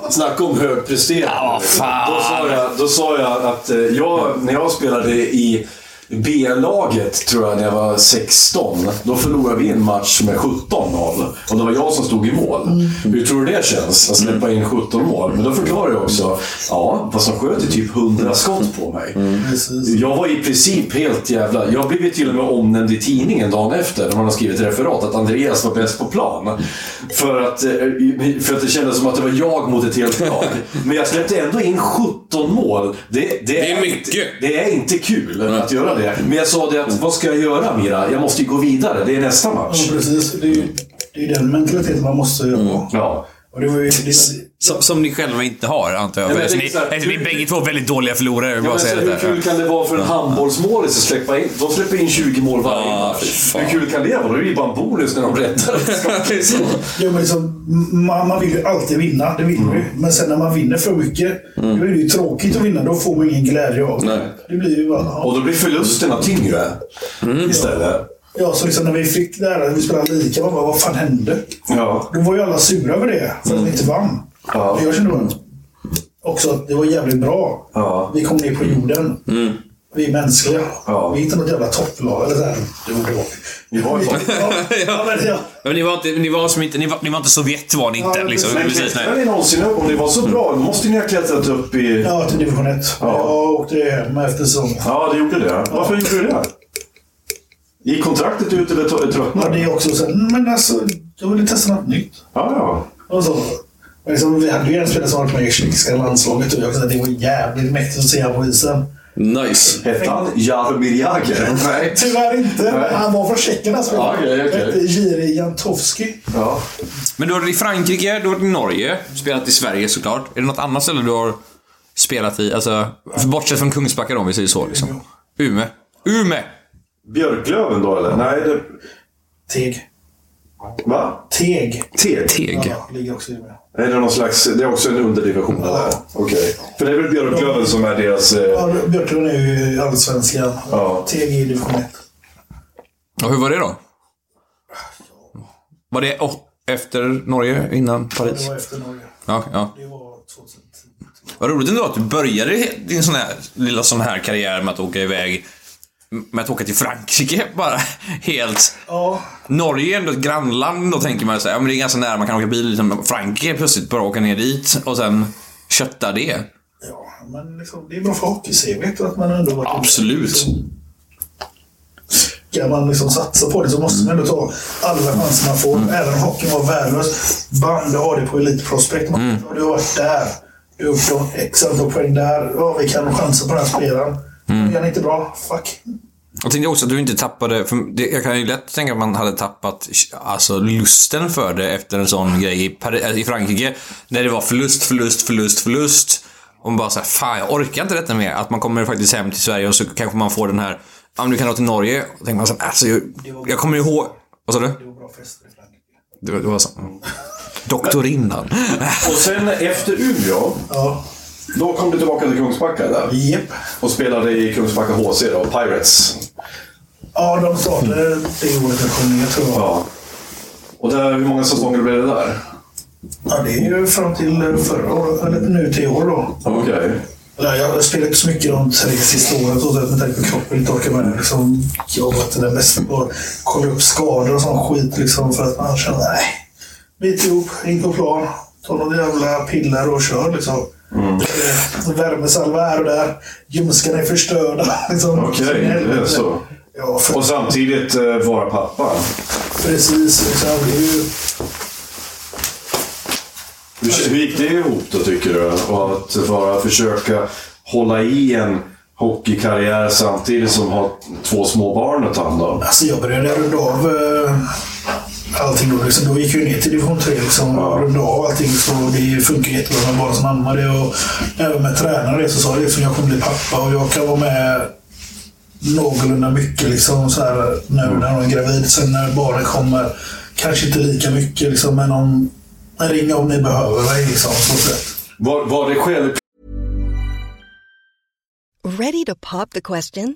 Snacka om högpresterande. Ja. Då sa jag, då sa jag att eh, jag, när jag spelade i B-laget, tror jag, när jag var 16. Då förlorade vi en match med 17-0. Och det var jag som stod i mål. Hur tror du det känns? Att släppa in 17 mål? Men då förklarade jag också, ja, vad som sköt är typ 100 skott på mig. Precis. Jag var i princip helt jävla... Jag blev ju till och med omnämnd i tidningen dagen efter, när man har skrivit referat, att Andreas var bäst på plan. För att, eh, för att det kändes som att det var jag mot ett helt lag. <laughs> Men jag släppte ändå in 17 mål. Det, det, Det är mycket. Det är inte kul att göra det. Men jag sa det att, vad ska jag göra Mira? Jag måste ju gå vidare. Det är nästa Ja, match. precis. Det är ju det är ju den mentaliteten man måste ha. Ja. Och det var ju, det, Som, som ni själva inte har, antar jag. Ja, men jag ni, tänker så här, eftersom ni hur- bägge två är väldigt dåliga förlorare. Ja, bara säga hur det kul kan det vara för en handbollsmålis att släppa in... De släpper in 20 mål varje Ja, match. Hur kul kan det vara? Då är det ju bara en bonus när de rättar <laughs> ja, men liksom, man, man vill ju alltid vinna. Det vill man ju. Men sen när man vinner för mycket, då är det ju tråkigt att vinna. Då får man ingen glädje av det. Nej. Det blir ju bara... Ja. Och då blir förlusterna tyngre istället. Ja, så liksom när vi fick det här, vi spelade lika, man bara, vad fan hände? Ja. Då var ju alla sura över det, för att vi inte vann. Ja. Men Jag kände bara också att det var jävligt bra. Ja. Vi kom ner på jorden. Vi är mänskliga. Ja. Vi är inte något jävla topplag. Eller så här. Jo, det var Vi var <laughs> ju ja, ja, men, ja. Men ni var inte, ni var som inte, ni var, ni var inte Sovjet var ni inte. Ja, liksom. precis. Men Precis, klättrade nej. ni någonsin upp? Om ni var så bra, då måste ni ha klättrat upp i... ja, till division 1. Ja. Jag åkte hem efter säsongen. Ja, det gjorde det. Varför gjorde du det? Gick kontraktet ut eller t- Ja, tröttnade? det är också så här, men alltså, jag ville testa något nytt. Ja, ja. Och så, och liksom, vi hade ju en spelare som varit med i tjeckiska landslaget och jag säga att det var jävligt mäktigt att se honom på isen. Nice. Hette han Jaromir Jagr? <laughs> Nej. Tyvärr inte. men Han var från Tjeckien alltså. Ja, okej. Hette Jiri Jantowski. Ja. Men du har varit i Frankrike, du har varit i Norge, spelat i Sverige såklart. Är det något annat ställe du har spelat i? Alltså, bortsett från Kungsbacka då, om vi säger så. Liksom. Ume. Ume! Björklöven då, eller? Nej, det... Teg. Va? Teg. Teg? Teg. Ja, ligger också i med. Är det någon slags... Det är också en underdivision, eller? Okej. För det är väl Björklöven som är deras... Eh... Ja, Björklund är ju Allsvenskan. Ja. Teg är division 1. Och hur var det då? Var det efter Norge, innan Paris? Det var efter Norge. Ja, ja. Det var 2010. Vad roligt ändå att du började din sån här, lilla sån här karriär med att åka iväg med att åka till Frankrike <laughs> bara helt... Ja, Norge är ändå ett grannland, då tänker man så här, ja men det är ganska nära, man kan åka bil. Liksom. Frankrike plötsligt bara åka ner dit och sen kötta det. ja men liksom, det är bra för hockey-CVt att man ändå varit Absolut. Ska man liksom satsa på det så måste man ändå ta alla chanser man får. Även om hockeyn var värdelös. Band, du har det på Elite Prospect. Mm. Du har varit där. Du har gjort x antal poäng där. Ja, vi kan chansa på den här spelaren. Mm. Är han inte bra? Fuck. Jag tänkte också att du inte tappade, för det, jag kan ju lätt tänka att man hade tappat alltså, lusten för det efter en sån grej i, i Frankrike. När det var förlust, förlust, förlust, förlust. Och man bara såhär, fan jag orkar inte detta mer. Att man kommer faktiskt hem till Sverige och så kanske man får den här, ja men du kan dra till Norge. Och tänker man såhär, alltså jag, jag kommer ihåg, vad sa du? Det var bra fester i Frankrike. Det var, det var så. Doktorinnan. <laughs> Och sen efter Umeå, Ja. Då kom du tillbaka till Kungsbacka där. Japp. Och spelade i Kungsbacka HC då, Pirates. Ja, de startade det året jag kom ner tror jag. Ja. Och där, hur många säsonger blev det där? Ja, det är ju fram till förra året, eller nu till i år då. Okej. Eller, Jag spelar inte så mycket de tre sista åren så att med tanke på kroppen inte orkar med. Liksom, jobbat det där mest och kolla upp skador och sån skit liksom, för att man känner nej. Bit ihop, in på plan, ta några jävla piller och kör liksom. Mm. Värmesalva här och där. Ljumskarna är förstörda. <laughs> Liksom. Okej, det är så. Ja, för, Och samtidigt eh, vara pappa. precis. Liksom, det är ju, Hur, hur gick det ihop då tycker du? Och att bara försöka hålla i en hockeykarriär samtidigt som ha två små barn att ta hand om? Alltså jag började runda av eh, allting då. Liksom, då gick jag ner till division 3 liksom, och runda av allting. Så det funkar jättebra med barn som ammade. Och även med tränare så sa jag liksom, jag kommer bli pappa och jag kan vara med någorlunda mycket liksom, så här, nu när hon är gravid. Sen när barnen kommer, kanske inte lika mycket. Liksom, men om, ring om ni behöver mig. Liksom, så sätt. Var, var det själv Ready to pop the question?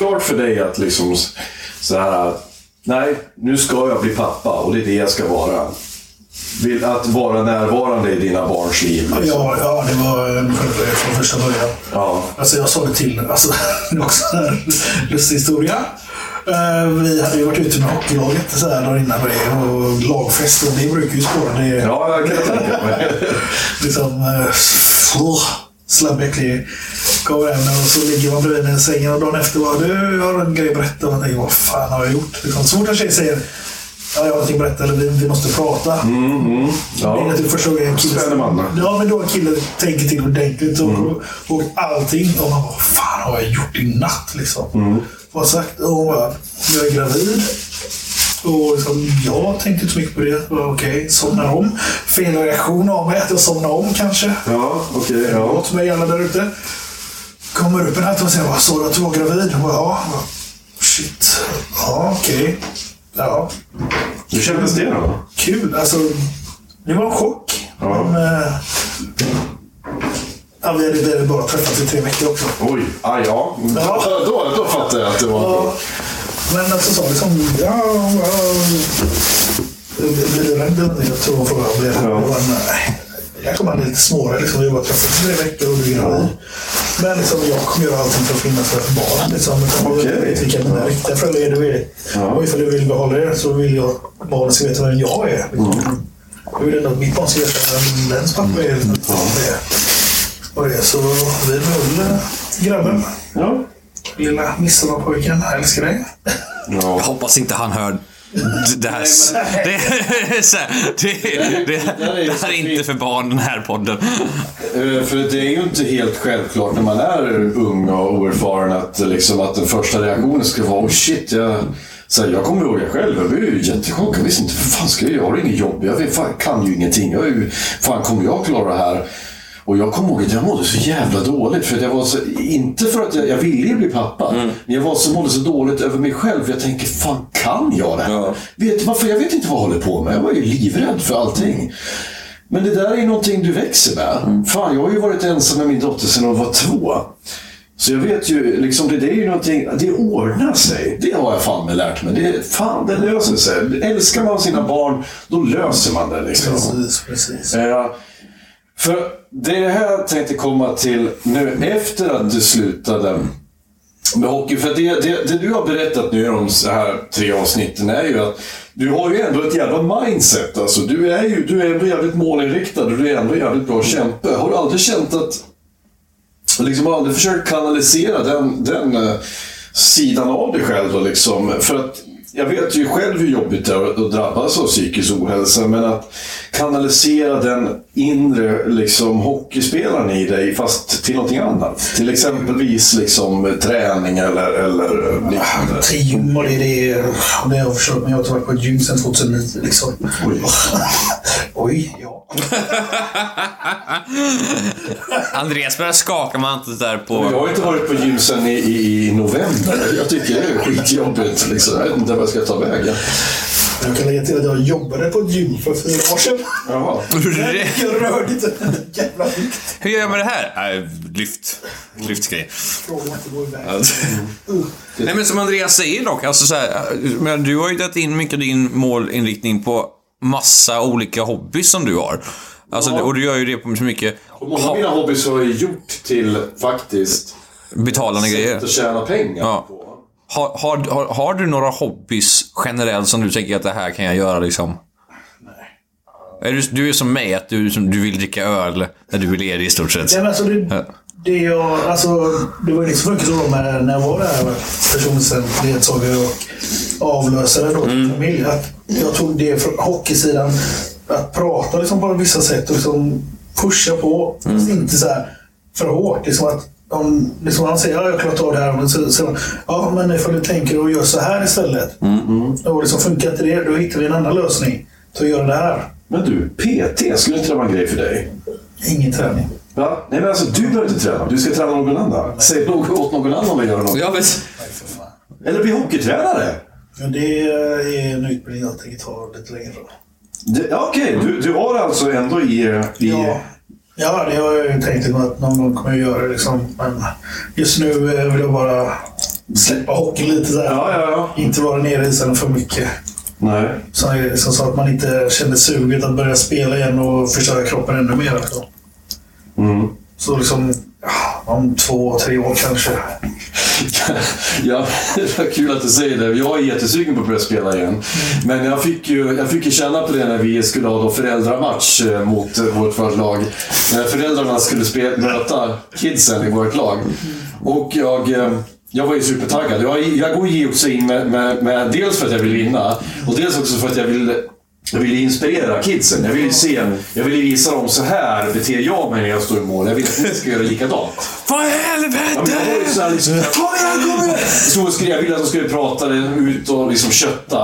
Klart för dig att liksom så här, nej, nu ska jag bli pappa och det är det jag ska vara? Vill att vara närvarande i dina barns liv? Liksom. Ja, ja, det var från första början. Ja. Alltså jag sa det till alltså, <laughs> det är också en lustig historia. Eh, Vi hade ju varit ute med hockeylaget så här dagen innan det och lagfest och det brukar ju spåra. Det Ja, jag kan tänka mig. <laughs> liksom uh, slabbäcklig. Kommer hem och så ligger man bredvid mig i sängen och dagen efter bara du, jag har en grej att berätta. Och man tänker, vad fan har jag gjort? Liksom, så fort en tjej säger Ja, jag har någonting att berätta eller vi, vi måste prata. Ja. Det är typ första gången en kille... Ja, men då en kille tänker till ordentligt och, och allting. Och man bara, vad fan har jag gjort i natt liksom? Vad har jag sagt? Och hon bara, jag är gravid. Och liksom, jag tänkte inte så mycket på det. Okej, somnar om. Fel reaktion av mig att jag somnar om kanske. Ja, okej. ja. Låt mig alla där ute. Kommer upp en natt och säger, vad sa du att du var gravid? Bara, ja. Shit. Ja, okej. Ja, Hur kändes det då? kul. Alltså, det var en chock. Ja. Men, eh, ja, vi hade, bara träffats i tre veckor också. Oj, aj, ja. Ja. Då, då fattar jag att det var... Ja, men alltså så liksom, ja, ja. Blir du rädd någonting? Jag tror hon frågade om det. Ja. Jag bara, nej. Jag kommer aldrig lite svårare. Liksom. Bara träffats i tre veckor och är gravid. Men liksom, jag kommer göra allting för att finnas där för barnen. Liksom. Utan Okej. Jag vet vilka mina riktiga föräldrar är. Du vet. Ja. Och ifall du vill behålla det så vill jag att barnen ska veta vem jag är. Liksom. Jag vill ändå att mitt barn ska veta vem dens pappa är. Det. Och det. Så vi behöll grabben. Ja. Lilla midsommarpojken. Jag älskar dig. Jag ja. hoppas inte han hör det här. Det, <laughs> här, det, det, det här är inte för barn, den här podden. Eh, För det är ju inte helt självklart när man är ung och oerfaren att, liksom, att den första reaktionen ska vara oh shit, jag, så här, jag kommer ihåg jag själv, jag blev ju jättechockad. Jag visste inte, vad fan ska jag göra? Jag har inget jobb, jag vet, fan, kan ju ingenting. Jag är ju, fan kommer jag klara det här? Och jag kommer ihåg att jag mådde så jävla dåligt. För jag var så, inte för att jag, jag ville bli pappa, men jag var så, mådde så dåligt över mig själv. Jag tänker, fan kan jag det här? Ja. Vet, varför? Jag vet inte vad jag håller på med. Jag var ju livrädd för allting. Men det där är ju någonting du växer med. Fan, jag har ju varit ensam med min dotter sedan hon var två. Så jag vet ju, liksom, det, det är ju någonting, det ordnar sig. Det har jag fan med lärt mig. Det, fan, det löser sig. Älskar man sina barn, då löser man det. Liksom. Precis, precis. Eh, för det här jag tänkte komma till nu efter att du slutade med hockey. För det, det, det du har berättat nu i de så här tre avsnitten är ju att du har ju ändå ett jävla mindset. Alltså, du är ju du är ändå jävligt målinriktad och du är ändå jävligt bra kämpe. Har du aldrig känt att liksom aldrig försökt kanalisera den, den eh, sidan av dig själv. Då, liksom. För att jag vet ju själv hur jobbigt det är att drabbas av psykisk ohälsa, men att kanalisera den inre liksom, hockeyspelaren i dig, fast till någonting annat. Till exempelvis liksom, träning eller, eller liknande. Till gym och det är det, det har jag försökt, men jag har inte varit på ett gym sedan 2009. Liksom. Oj. <laughs> Oj, ja. <laughs> Andreas börjar skaka med antet där på... Jag har inte varit på gym sedan i, i, november. Jag tycker det är skitjobbigt. Liksom. Jag vet inte vad jag ska ta vägen. Jag kan lägga till att jag jobbade på ett gym för fyra år sedan. Jaha. Jag rörde inte en jävla vikt. Hur gör jag med det här? Äh, lyft. Lyftgrej. Fråga inte gå iväg. Alltså. Nej men som Andreas säger dock, alltså så här, men du har ju tagit in mycket din målinriktning på massa olika hobbys som du har. Alltså, Och du gör ju det på så mycket Och många av mina hobbys har jag gjort till faktiskt betalande grejer. att tjäna pengar Ja. på. Har, har, har, har du några hobbys generellt som du tänker att det här kan jag göra liksom? Nej. Är du, du är som mig, att du, som, du vill dricka öl när du är ledig i stort sett. Ja, men alltså, det, Ja. det, jag, alltså, det var ju så mycket så med när jag var där personcent, ledsagare och avlösare då, Mm. familj. Att jag tog det från hockeysidan, att prata liksom på vissa sätt och liksom pusha på. Mm. Fast inte så här för hårt. Liksom att, om liksom han säger att jag har klarat av det här. Men så säger man, ja men ifall du tänker och gör så här istället. Mm, Och liksom, funkar inte det, då hittar vi en annan lösning till att göra det här. Men du, PT, skulle inte det vara en grej för dig? Ingen träning. Va? Nej men alltså, du behöver inte träna. Du ska träna någon annan. Säg något åt någon annan att göra något. Ja, men, Eller bli hockeytränare. Ja, det är en utbildning jag tänker ta lite längre fram. Ja, Okej, du, du har alltså ändå i... i Ja. ja, det har jag ju tänkt att någon gång kommer jag göra. Liksom. Men just nu vill jag bara släppa hockeyn lite. Här. Ja, ja, ja. Inte vara nere i isen för mycket. Nej. Så, så, så att man inte känner suget att börja spela igen och förstöra kroppen ännu mer. Liksom. Mm. Så liksom om två, tre år kanske. <laughs> Ja, <laughs> det var kul att du säger det. Jag är jättesugen på att börja spela igen. Men jag fick ju, jag fick ju känna på det när vi skulle ha då föräldramatch eh, mot eh, vårt vårt lag. När föräldrarna skulle spela, möta kidsen i vårt lag. Och jag... Eh, jag var ju supertaggad. Jag, jag går ju också in med, med, med, dels för att jag vill vinna och dels också för att jag vill jag ville inspirera kidsen. Jag ville se, jag ville visa dem så här beter jag mig när jag står i mål. Jag vill att ni ska göra likadant. Vad i Ja, helvete! här liksom, kom igen! Så jag ville att de skulle prata ut och liksom kötta,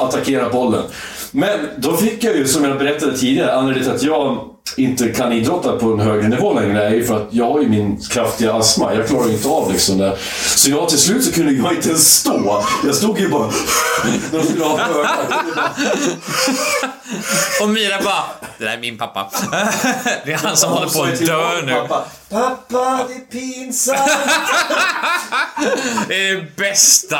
attackera bollen. Men då fick jag ju, som jag berättade tidigare, anledningen till att jag inte kan idrotta på en högre nivå längre är ju för att jag har ju min kraftiga astma. Jag klarar ju inte av liksom det. Så jag till slut så kunde jag inte ens stå. Jag stod ju bara... <laughs> När de skulle ha. Och Mira bara, det där är min pappa. <laughs> Det är han som håller på att dö nu. Pappa, pappa, det är pinsamt! <laughs> Det är det bästa.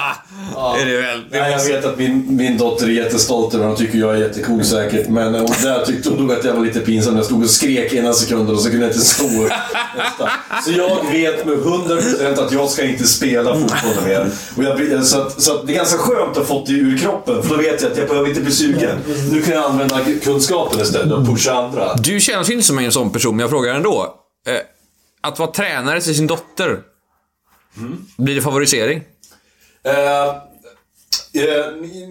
Är det väl? Det Nej, jag vet att min, min dotter är jättestolt över och tycker jag är jättecool säkert. Men hon där tyckte hon nog att jag var lite pinsam. Jag stod och skrek ena sekunden och så kunde jag inte stå nästa. Så jag vet med 100% att jag ska inte spela fotboll mer. Och jag, så, att, så att det är ganska skönt att ha fått det ur kroppen. För då vet jag att jag behöver inte bli sugen. Nu kan jag använda kunskapen istället och pusha andra. Du känns ju inte som en sån person, men jag frågar ändå. Eh, att vara tränare till sin dotter. Blir det favorisering? Eh, eh,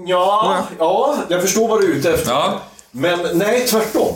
ja, ja, jag förstår vad du är ute efter. Ja. Men nej, tvärtom.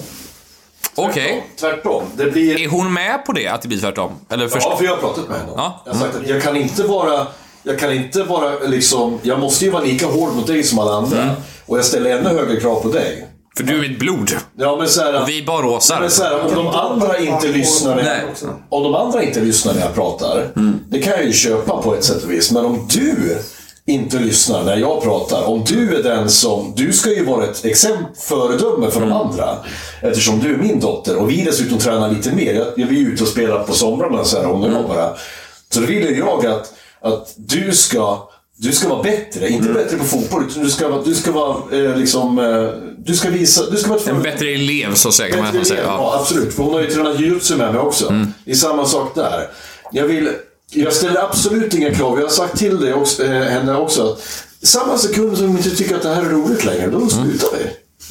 Okej. Tvärtom. Det blir... Är hon med på det, att det blir tvärtom? Eller först... Ja, för jag har pratat med henne. Ja. Jag har sagt att jag kan inte vara... Jag kan inte vara liksom... Jag måste ju vara lika hård mot dig som alla andra. Mm. Och jag ställer ännu högre krav på dig. För du är mitt blod. Ja, men så här, Och vi baråsar. men så här, om de andra inte lyssnar när jag, Om de andra inte lyssnar när jag pratar, det kan jag ju köpa på ett sätt och vis. Men om du inte lyssnar när jag pratar, om du är den som... Du ska ju vara ett exempel, föredöme för de andra. Eftersom du är min dotter och vi dessutom tränar lite mer. Jag, jag är ju ute och spelar på somrarna så här, och jag bara. Så då vill jag att, att du ska... Du ska vara bättre, inte bättre på fotboll, utan du ska, vara- du ska vara eh, liksom... Eh, du ska visa... Du ska vara En bättre elev, så säger man. Elev, Ja. ja, absolut. För hon har ju tränat jujutsu med mig också. Mm. Det är samma sak där. Jag vill... Jag ställer absolut inga krav. Jag har sagt till dig också, eh, henne också samma sekund som du inte tycker att det här är roligt längre, Mm. då slutar vi.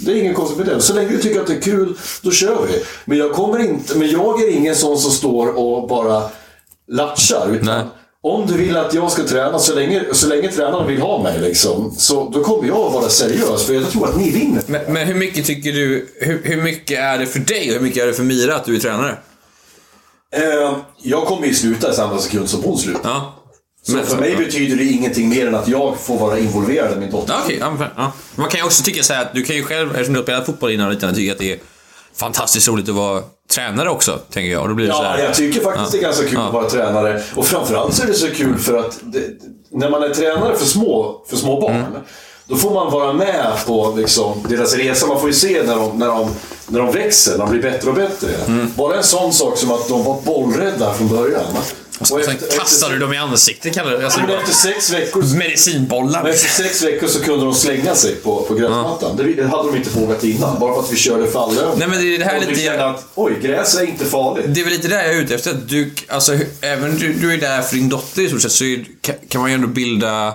Det är ingen konstigt med det. Så länge du tycker att det är kul, då kör vi. Men jag kommer inte... Men jag är ingen sån som står och bara latchar. Utan Nej. Om du vill att jag ska träna, så länge, så länge tränaren vill ha mig, liksom, så då kommer jag att vara seriös. För jag tror att ni vinner. Men, men hur mycket tycker du, hur, hur mycket är det för dig och hur mycket är det för Mira att du är tränare? Eh, jag kommer ju sluta i samma sekund som hon slutar. Ja. Så för mig betyder det ingenting mer än att jag får vara involverad i min dotter. Ja, okej. ja, men- ja. Man kan ju också tycka så här att du kan ju själv, eftersom du har spelat fotboll innan och liknande, tycka att det är fantastiskt roligt att vara tränare också, tänker jag. Då blir det Ja, jag tycker faktiskt det är ganska kul Ja. att vara tränare. Och framförallt så är det så kul för att det, när man är tränare för små, för små barn, Mm. då får man vara med på liksom, deras resa. Man får ju se när de, när, de, när de växer, när de blir bättre och bättre. Mm. Bara en sån sak som att de var bollrädda från början. Och Sen efter, kastar du efter, dem i ansiktet, kallar du alltså, men efter sex veckor Medicinbollar. men efter sex veckor så kunde de slänga sig på, på gräsmattan. Det, det hade de inte vågat innan, bara för att vi körde fallövning. Nej, men det är det här de lite- kände att, oj, gräs är inte farligt. Det är väl lite där jag är ute efter. Att du, alltså, även du, du är där för din dotter i stort sett, så är, kan, kan man ju ändå bilda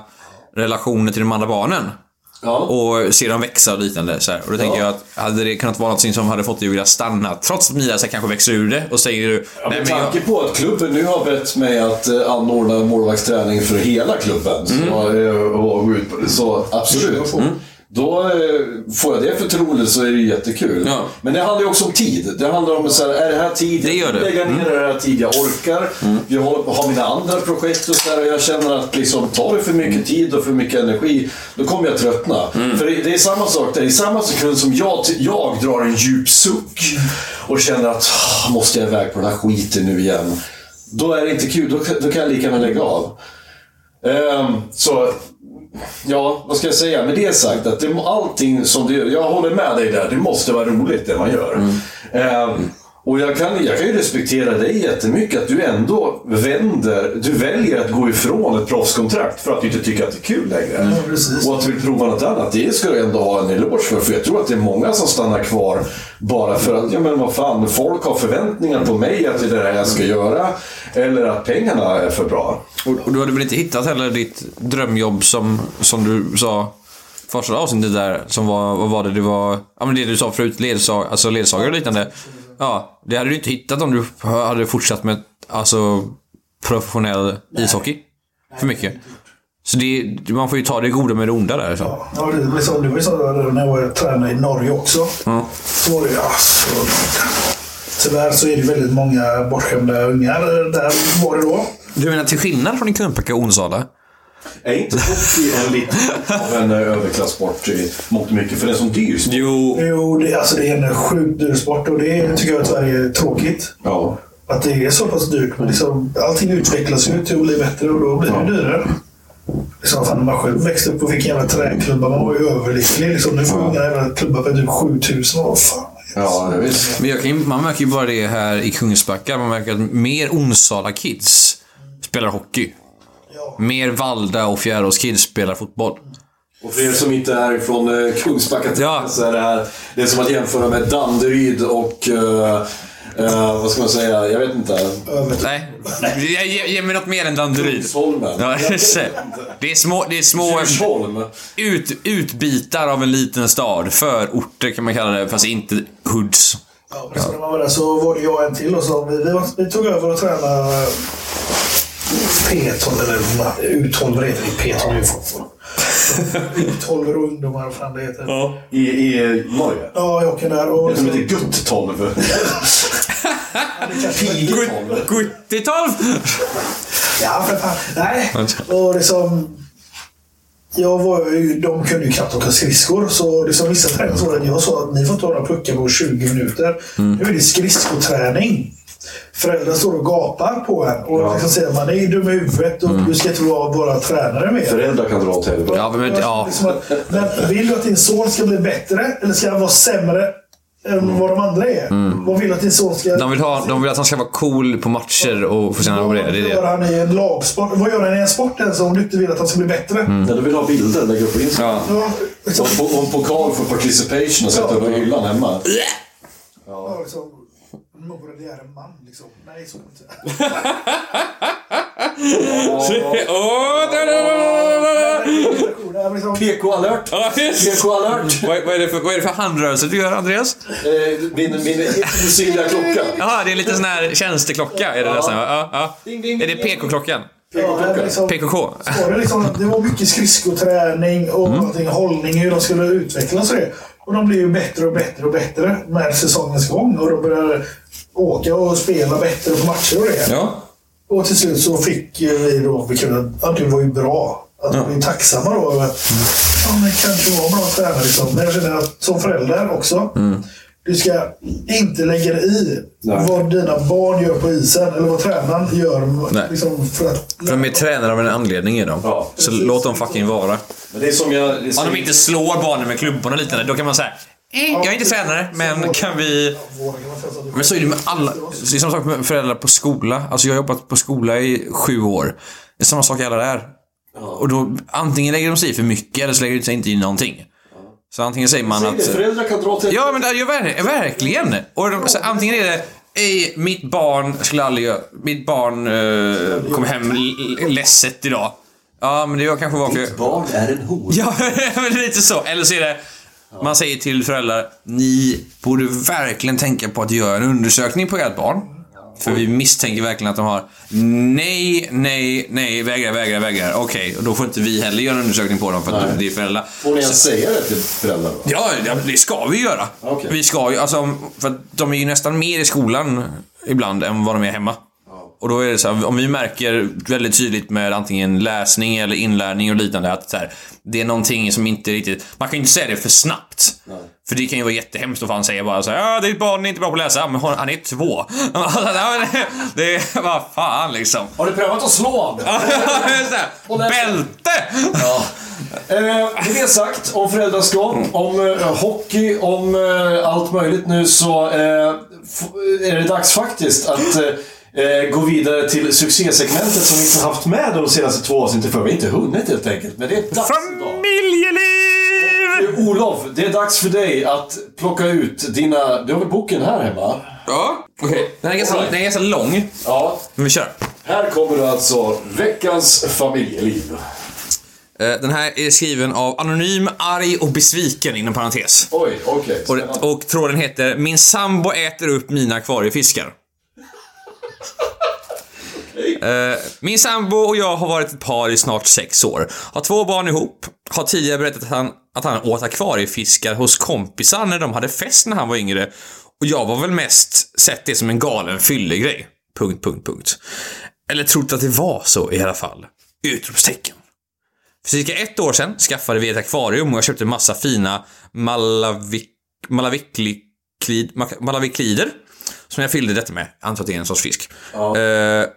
relationer till de andra barnen. Ja. Och se dem växa och liknande. Så här. Och då tänker Ja. jag att hade det kunnat vara något som hade fått dig att vilja stanna, trots att Mia så här, kanske växer ur det och säger du... Ja, med men jag, tanke på att klubben nu har bett mig att eh, anordna målvaktsträning för hela klubben. Så, eh, och det. så absolut. Då eh, får jag det förtroendet så är det jättekul. Ja. Men det handlar ju också om tid. Det handlar om så här, är det här tid Det gör det. lägga ner, är det här tid jag orkar? Jag har, mina andra projekt och så där, och jag känner att liksom, tar det för mycket tid och för mycket energi, då kommer jag tröttna. För det, det är samma sak där. I samma sekund som jag, jag drar en djup suck och känner att "Ah, måste jag iväg på den här skiten nu igen? Då är det inte kul. Då, kan- då kan jag lika gärna lägga av. Ehm, så, ja, vad ska jag säga? Med det sagt, att det, allting som du Jag håller med dig där. Det måste vara roligt det man gör. Ehm, och jag kan, jag kan ju respektera dig jättemycket att du ändå vänder, du väljer att gå ifrån ett proffskontrakt för att du inte tycker att det är kul längre. Ja, precis. Och att du vill prova något annat, det ska du ändå ha en eloge för. För jag tror att det är många som stannar kvar bara för att, ja men vad fan, folk har förväntningar på mig att det är det här jag ska göra. Eller att pengarna är för bra. och, och du hade väl inte hittat heller ditt drömjobb som, som du sa första avsnittet där, som var, vad var det, det var, ja men det du sa förut, ledsag, alltså ledsagare och liknande. Ja, det hade du inte hittat om du hade fortsatt med, alltså, professionell ishockey. För mycket. Så det, man får ju ta det goda med det onda där. Så. Ja, det var så, det var så när jag var tränare i Norge också. Så var det alltså, Tyvärr så är det väldigt många bortskämda ungar där var det då. Du menar till skillnad från i Kungsbacka och Onsala? Är inte hockey en <laughs> lite av en överklassport i mångt och mycket? För det är som dyr sport. Jo. Jo, det, alltså, det är en sjukt dyr sport och det tycker jag att Sverige är tråkigt. Ja. Att det är så pass dyrt. Men liksom, allting utvecklas ju till att bli bättre och då blir det dyrare. Liksom, fan, när man själv växte upp och fick en jävla träklubba, man var ju överlycklig. Liksom, nu får unga jävla klubbar för typ 7000. Vad fan. Ja, det visst. Men kan, man märker ju bara det här i Kungsbacka. Man märker att mer Onsala kids spelar hockey. Ja. Mer Valda och Fjärås kids spelar fotboll. Och för er som inte är från eh, Kungsbacka Ja. så är det här det är som att jämföra med Danderyd och eh, eh, vad ska man säga? Jag vet inte. Nej, ge, ge, ge mig något mer än Danderyd. Kungsholmen. Ja, det är små, det är små Djursholm. ut, utbitar av en liten stad. Förorter kan man kalla det, fast inte hoods. Ja, så när man var där så var det jag och en till och så vi, vi, vi tog över och tränade P12, eller U12 heter det. P12 är ju fotboll. U12 och ungdomar, vad fan det heter. Ja, I, I Norge. jag åker där och... Det som heter <laughs> <laughs> Gutt 12. Pig 12. 70-tal! Ja, för fan. Nej. Och liksom... Jag var ju, de kunde ju knappt åka skridskor, så liksom vissa tränare sa att jag sa att ni får ta några puckar på 20 minuter. Nu är det skridskoträning. Föräldrar står och gapar på en och liksom säger att man är dum i huvudet och du ska inte vara bara tränare mer. Föräldrar kan dra åt helvete. Ja, men, ja. Liksom att, men vill du att din son ska bli bättre eller ska han vara sämre än vad de andra är? Vad vill du att din son ska... De vill, ha, de vill att han ska vara cool på matcher och få sina Vad det. Det är gör det. han i en lagsport? Vad gör han i en sport ens om du inte vill att han ska bli bättre? När du vill ha bilder, lägg upp på Instagram. Ja. Ja, Och, och en pokal för participation och sätta på hyllan hemma. ja, liksom, Mora, det är en man liksom. Nej, så inte. liksom, PK-alert! Ja. PK-alert! Vad, är det för, vad är det för handrörelse du gör, Andreas? Eh, min, min osynliga klocka. Jaha, det är lite sån här tjänsteklocka. Är det? Ja, ja. Är. PK-klockan? ja, liksom, PKK? det, liksom, det var mycket skridskoträning och Mm. allting, hållning, hur de skulle utvecklas och det. Och de blev ju bättre och bättre och bättre med säsongens gång. Och de började åka och spela bättre på matcher och det. Ja. Och till slut så fick vi då, vi kunde, ja det var ju bra. Att vi är tacksamma då över att ja, men kanske var bra tränare. Liksom. Men jag känner att som förälder också. Du ska inte lägga dig i Nej. vad dina barn gör på isen eller vad tränaren gör. Liksom, för att, För de är tränare av en anledning är de. Ja. Så låt dem fucking vara. Men det är som jag... Det är som, Om de inte slår barnen med klubborna liknande, då kan man säga jag är inte tränare, men kan vi... Men så är det med alla. Det är samma sak med föräldrar på skola. Alltså jag har jobbat på skola i sju år. Det är samma sak alla där. Och då antingen lägger de sig i för mycket eller så lägger de sig inte i någonting. Så antingen säger man att... föräldrar kan dra till... Ja, men det är ju ver- verkligen. Och de, så antingen är det Ej, mitt barn skulle aldrig göra... Mitt barn uh, kom hem ledset idag. Ja, men det var kanske var för... Barn är en hora. Ja, <laughs> men lite så. Eller så är det... Man säger till föräldrar, ni borde verkligen tänka på att göra en undersökning på ert barn. För vi misstänker verkligen att de har nej, nej, nej, vägrar, vägrar, vägrar. Okej, och då får inte vi heller göra en undersökning på dem för att Nej. det är föräldrar. Får ni ens säga det till föräldrar då? Ja, det ska vi göra. Okej. Vi ska ju, alltså, för de är ju nästan mer i skolan ibland än vad de är hemma. Och då är det så här, om vi märker väldigt tydligt med antingen läsning eller inlärning och liknande att så här, det är någonting som inte riktigt... Man kan ju inte säga det för snabbt. För det kan ju vara jättehemskt att fan säga bara så här, ja, ditt barn är inte bra på att läsa, men han är två. <laughs> Det- är, vad fan liksom. Har du prövat att slå honom? <laughs> Bälte! Ja. Eh, med det sagt om föräldraskap, om eh, hockey, om eh, allt möjligt nu så eh, är det dags faktiskt att eh, gå vidare till succésegmentet som vi inte haft med de senaste två avsnitten för. Vi har inte hunnit helt enkelt. Men det är dags idag. Familjeliv! Eh, Olof, det är dags för dig att plocka ut dina... Du har väl boken här hemma? Ja, okej. Den, är ganska- den är ganska lång. Ja. Men vi kör. Här kommer du alltså veckans familjeliv. Eh, Den här är skriven av Anonym, arg och besviken inom parentes. Oj, okej. Och, spännande. och tråden heter Min sambo äter upp mina akvariefiskar. Min sambo och jag har varit ett par i snart sex år. Har två barn ihop. Har tidigare berättat att han, att han åt akvariefiskar hos kompisar när de hade fest när han var yngre. Och jag var väl mest sett det som en galen fyllegrej. Punkt, punkt, punkt. Eller trott att det var så i alla fall. Utropstecken. För cirka ett år sedan skaffade vi ett akvarium och jag köpte massa fina malavik, malaviklid, malaviklider. Som jag fyllde detta med. Antar att det är en sorts fisk. Eh,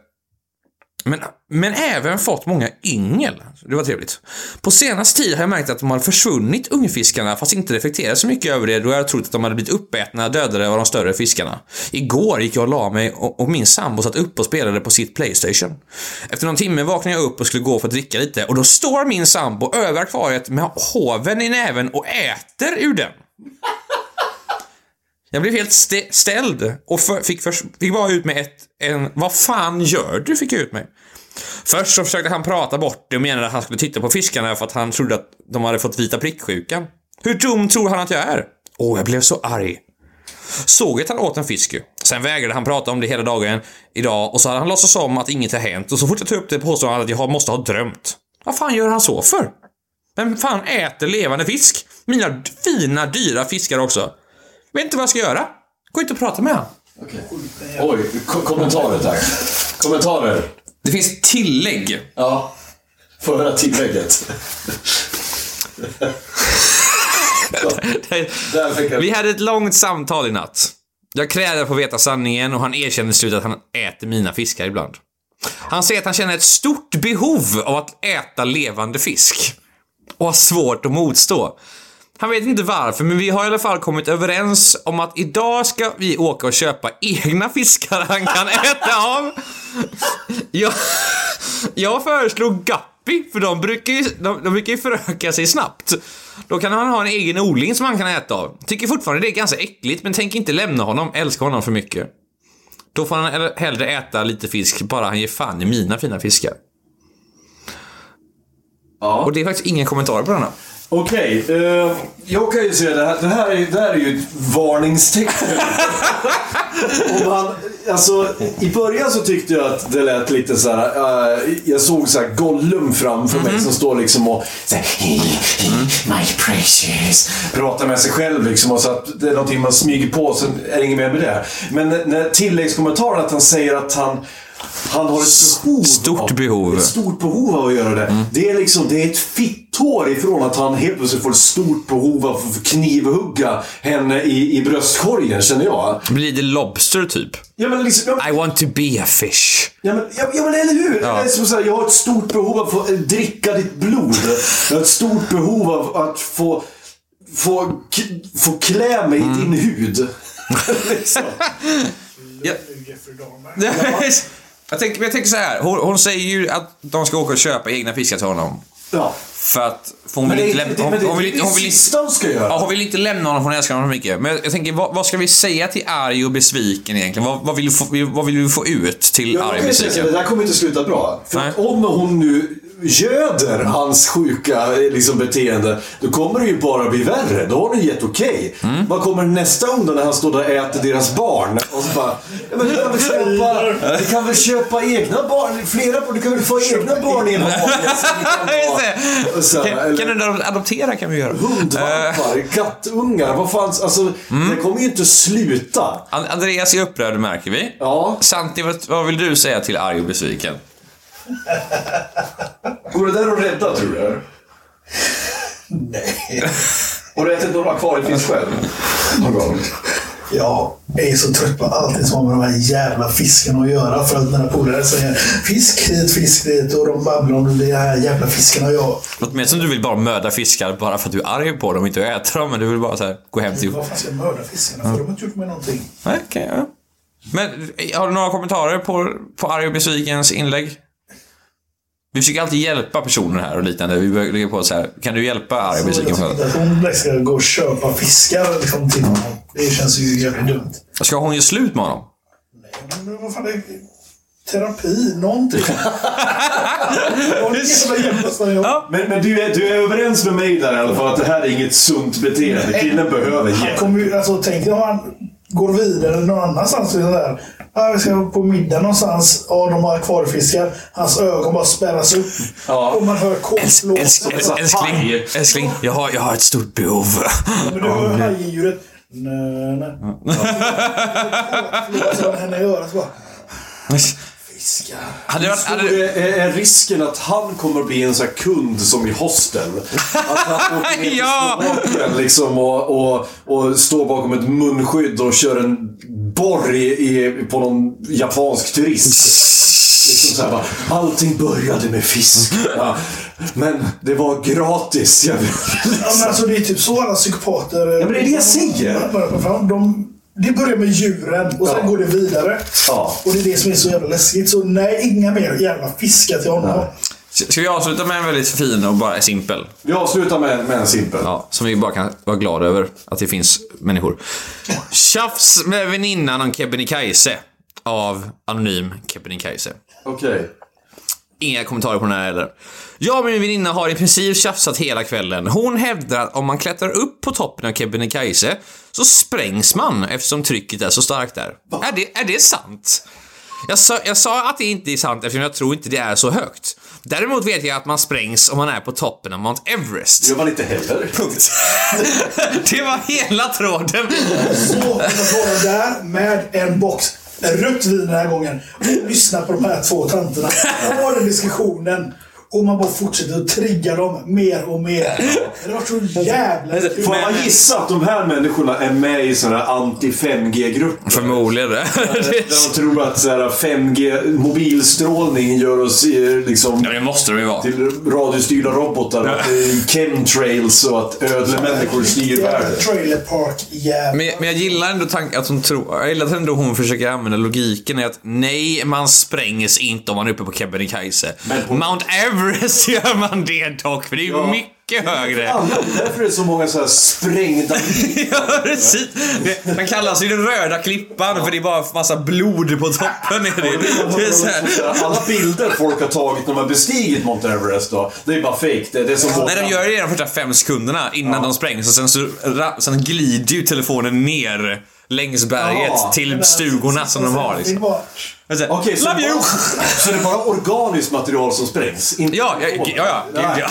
men, men även fått många yngel. Det var trevligt. På senaste tid har jag märkt att de har försvunnit ungfiskarna fast inte reflekterat så mycket över det då jag trott att de hade blivit uppätna dödade av de större fiskarna. Igår gick jag och la mig och, och min sambo satt upp och spelade på sitt Playstation. Efter någon timme vaknade jag upp och skulle gå för att dricka lite och då står min sambo över akvariet med hoven i näven och äter ur den. Jag blev helt st- ställd och för, fick, för, fick bara ut med ett, en, vad fan gör du? Fick jag ut mig. Först så försökte han prata bort det och menade att han skulle titta på fiskarna för att han trodde att de hade fått vita pricksjukan. Hur dum tror han att jag är? Åh, jag blev så arg. Såg att han åt en fisk ju. Sen vägrade han prata om det hela dagen idag och så hade han låtsats om att inget har hänt och så fort jag tog upp det påstod han att jag måste ha drömt. Vad fan gör han så för? Vem fan äter levande fisk? Mina fina, dyra fiskar också. Vet inte vad jag ska göra. Gå inte och prata med honom. Oj, ko- kommentarer tack. Kommentarer. Det finns tillägg. Ja. Få höra tillägget. Jag... Vi hade ett långt samtal i natt. Jag krävde att få veta sanningen och han erkände i slutet att han äter mina fiskar ibland. Han säger att han känner ett stort behov av att äta levande fisk. Och har svårt att motstå. Han vet inte varför, men vi har i alla fall kommit överens om att idag ska vi åka och köpa egna fiskar han kan <laughs> äta av. Jag, jag föreslog Guppy, för de brukar, ju, de, de brukar ju föröka sig snabbt. Då kan han ha en egen odling som han kan äta av. Tycker fortfarande det är ganska äckligt, men tänk inte lämna honom, älska honom för mycket. Då får han hellre äta lite fisk, bara han ger fan i mina fina fiskar. Ja. Och det är faktiskt ingen kommentar på denna. Okej, eh, jag kan ju säga det här. Det här är, det här är ju ett varningstecken. <laughs> Om alltså, I början så tyckte jag att det lät lite så här. eh, jag såg så här Gollum framför mig som står liksom och så här, My precious. Pratar med sig själv liksom. Och så att det är någonting man smyger på, sen är det inget mer med det. Men när tilläggskommentaren att han säger att han han har ett behov Stort av, behov. Ett stort behov av att göra det. Det är liksom, det är ett fitthår ifrån att han helt plötsligt får ett stort behov av att knivhugga henne i, i bröstkorgen, känner jag. Blir det Lobster typ? Ja men liksom, ja, I want to be a fish. ja, men, ja, ja men eller hur? Det är som så här, jag har ett stort behov av att få eh, dricka ditt blod. <laughs> Jag har ett stort behov av att få, få, få klä mig i din hud. <laughs> liksom. Ja. Jeffrey Dahmer. <laughs> jag, tänker, jag tänker så här. Hon, hon säger ju att de ska åka och köpa egna fiskar till honom. Ja. För att för hon vill inte lämna... Hon, hon vill Hon vill hon. Ja, hon vill inte lämna honom för hon älskar honom mycket. Men jag tänker, vad, vad ska vi säga till arg och besviken egentligen? Vad, vad, vill, du få, vad vill vi få ut till Ja, arg och besviken? det där kommer inte sluta bra. För om hon nu göder hans sjuka liksom, beteende, då kommer det ju bara bli värre. Då har hon gett okej. Mm. Vad kommer nästa då när han står där och äter deras barn? Och så bara, ja, men du kan väl köpa, du kan väl köpa egna barn, flera barn, du kan väl få egna barn i en <laughs> kan du adoptera kan vi göra. Eh, Hundvalpar, kattungar, vad fan, alltså Mm. det kommer ju inte sluta. And- Andreas är upprörd märker vi. Ja. Santi, vad, vad vill du säga till arg och besviken? Går det där att rädda tror du? Nej. Har du ätit någon akvariefisk själv? Någon gång? Jag är så trött på allting som har med de här jävla fiskarna att göra. För att mina polare säger fisk hit, fisk dit och de babblar om de här jävla fiskarna. Och jag, Låter mer som du vill bara möda fiskar bara för att du är arg på dem och inte äta dem. Men du vill bara så här, gå hem till... vad fan ska jag mörda fiskarna för? De har inte gjort mig någonting. Nej, okej, ja. Men har du några kommentarer på, på arg och besvikens inlägg? Vi försöker alltid hjälpa personer här och liknande. Vi lägga på så här. Kan du hjälpa arg och Jag tycker att hon ska gå och köpa fiskar liksom, till honom. Det känns ju jävligt dumt. Ska hon ge slut med honom? Men vad fan är terapi? Någonting. <laughs> Sig. Jag- Men, men du, är, du är överens med mig där i alla fall att det här är inget sunt beteende. Killen behöver Han hjälp. kommer ju, alltså tänk dig om han går vidare någon annanstans. Så där. Ja, vi ska på middag någonstans. Ja, de har akvariefiskar. Hans ögon bara spärras upp. Ja. Och man hör kolslåten. Älskling, älskling, älskling jag, har, jag har ett stort behov. Men du hör hajdjuret. Nö, nö. Kolslåten <laughs> henne i örat bara. Fiskar. Hade det varit, Stor hade, är, risken att han kommer bli en sån här kund som i hostel? Att han <laughs> åker ner Ja! Liksom och, och, och står bakom ett munskydd och kör en borr i, i, på någon japansk turist. Liksom så här bara, allting började med fisk. Ja. Men det var gratis. Jag, Ja, men alltså, det är typ så alla psykopater... Ja, men det är det jag säger. De, de, det börjar med djuren och sen Ja. går det vidare. Ja. Och det är det som är så jävla läskigt. Så nej, inga mer jävla fiskar till honom. ska vi avsluta med en väldigt fin och bara simpel? vi avslutar med, med en simpel. Ja, som vi bara kan vara glada över att det finns människor. Tjafs med väninnan om Kebnekaise. Av Anonym Kebnekaise. Okej. Inga kommentarer på den här heller. Jag och min väninna har i princip tjafsat hela kvällen. Hon hävdar att om man klättrar upp på toppen av Kebnekaise så sprängs man eftersom trycket är så starkt där. Är det, är det sant? Jag sa, jag sa att det inte är sant eftersom jag tror inte det är så högt. Däremot vet jag att man sprängs om man är på toppen av Mount Everest. Det gör man inte heller. Punkt. <laughs> det var hela tråden. Så vara där med en box rött vin den här gången. Och lyssna på de här två tanterna. Ha den diskussionen. Och man bara fortsätter att trigga dem mer och mer. Det har varit så jävla kul. Får man gissa att de här människorna är med i sådana här anti-5G-grupper? Förmodligen. <laughs> Där de tror att så här 5G mobilstrålning gör oss eh, liksom Ja, det måste de ju vara. till radiostyrda robotar. Att det är chemtrails och att ödlemänniskor styr världen. Trailer park jävlar. Men, men jag gillar ändå tanken att hon tror, jag gillar att ändå hon försöker använda logiken i att nej, man sprängs inte om man är uppe på Kebnekaise. Mount Everest gör man det dock, för det är Ja. mycket högre. Därför är det så många så här sprängda <laughs> Ja, precis. Det- Den kallas ju den röda klippan för det är bara massa blod på toppen. Är det. Det är så här. Alla bilder folk har tagit när de har bestigit Mount Everest då, det är bara fake. Det, det är som Nej, de gör det de första fem sekunderna innan de sprängs och sen, så, sen glider ju telefonen ner längs berget Ja. till stugorna som de har. Liksom. Okej, så, Love det you! bara, <laughs> så det är bara organiskt material som sprängs? Inte Ja, ja, ja, ja, ja, ja.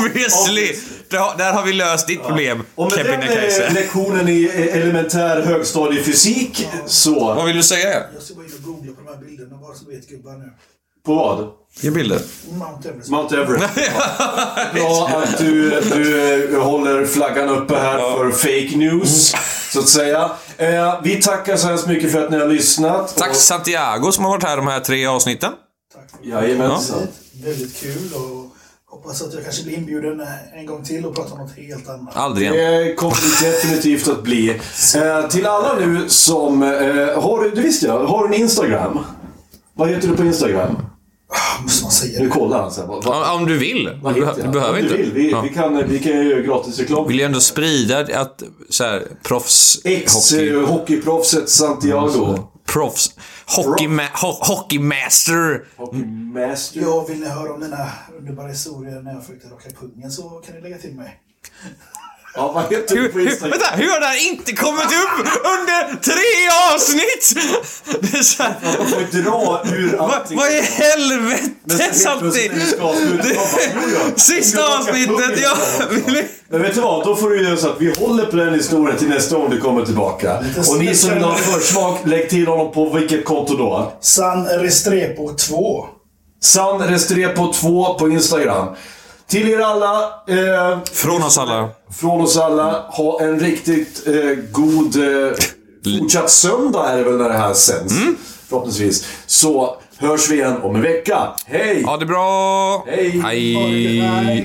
<laughs> Obviously! Där, har vi löst ditt problem, Och med den eh, lektionen i eh, elementär högstadiefysik så... Vad vill du säga? Jag ska gå in och googla på de här bilderna bara så vet gubbar nu. På vad? Ge bilder. Mount Everest. Mount Everest. <laughs> Bra att du, du eh, håller flaggan uppe här för fake news, så att säga. Eh, vi tackar så hemskt mycket för att ni har lyssnat. Tack Och- Santiago som har varit här de här tre avsnitten. Jajamensan. Väldigt kul och hoppas att jag kanske blir inbjuden en gång till och pratar om något helt annat. Aldrig igen. Det kommer det definitivt att bli. <laughs> Eh, till alla nu som... Eh, har du, det visste jag, har du en Instagram? Vad heter du på Instagram? Ah, Måste man säga Nu det? kollar han sen. Vad, vad, Om, om du vill. vad Du, du behöver Om inte. Du vill. Vi, Ja. vi, kan, vi kan göra gratis reklam. Vill ju ändå sprida att så här, proffs... hockey, Ex-hockeyproffset Santiago. proffs... Hockey, ma, ho, hockeymaster! Hockeymaster. Ja, vill ni höra om mina underbara historier när jag försökte raka pungen så kan ni lägga till mig. Ja, vad heter Hur, hur, vänta, hur har det här inte kommit upp under tre avsnitt? Det är så här, Man får ju dra ur allting. vad i helvete samtidigt? plötsligt när vi ska avsluta, man bara, "Jo, ja, Sista avsnittet, pungen." ja. Men vet du vad? Då får du göra så att vi håller på den historien till nästa gång du kommer tillbaka. Och ni som vill ha försmak, lägg till honom på vilket konto då? San Restrepo 2. San Restrepo 2 på Instagram. Till er alla, eh, från oss alla. Från oss alla, ha en riktigt eh, god eh, fortsatt söndag är det väl när det här sänds. Förhoppningsvis. Så hörs vi igen om en vecka. Hej! Ha det bra! Hej. Hej!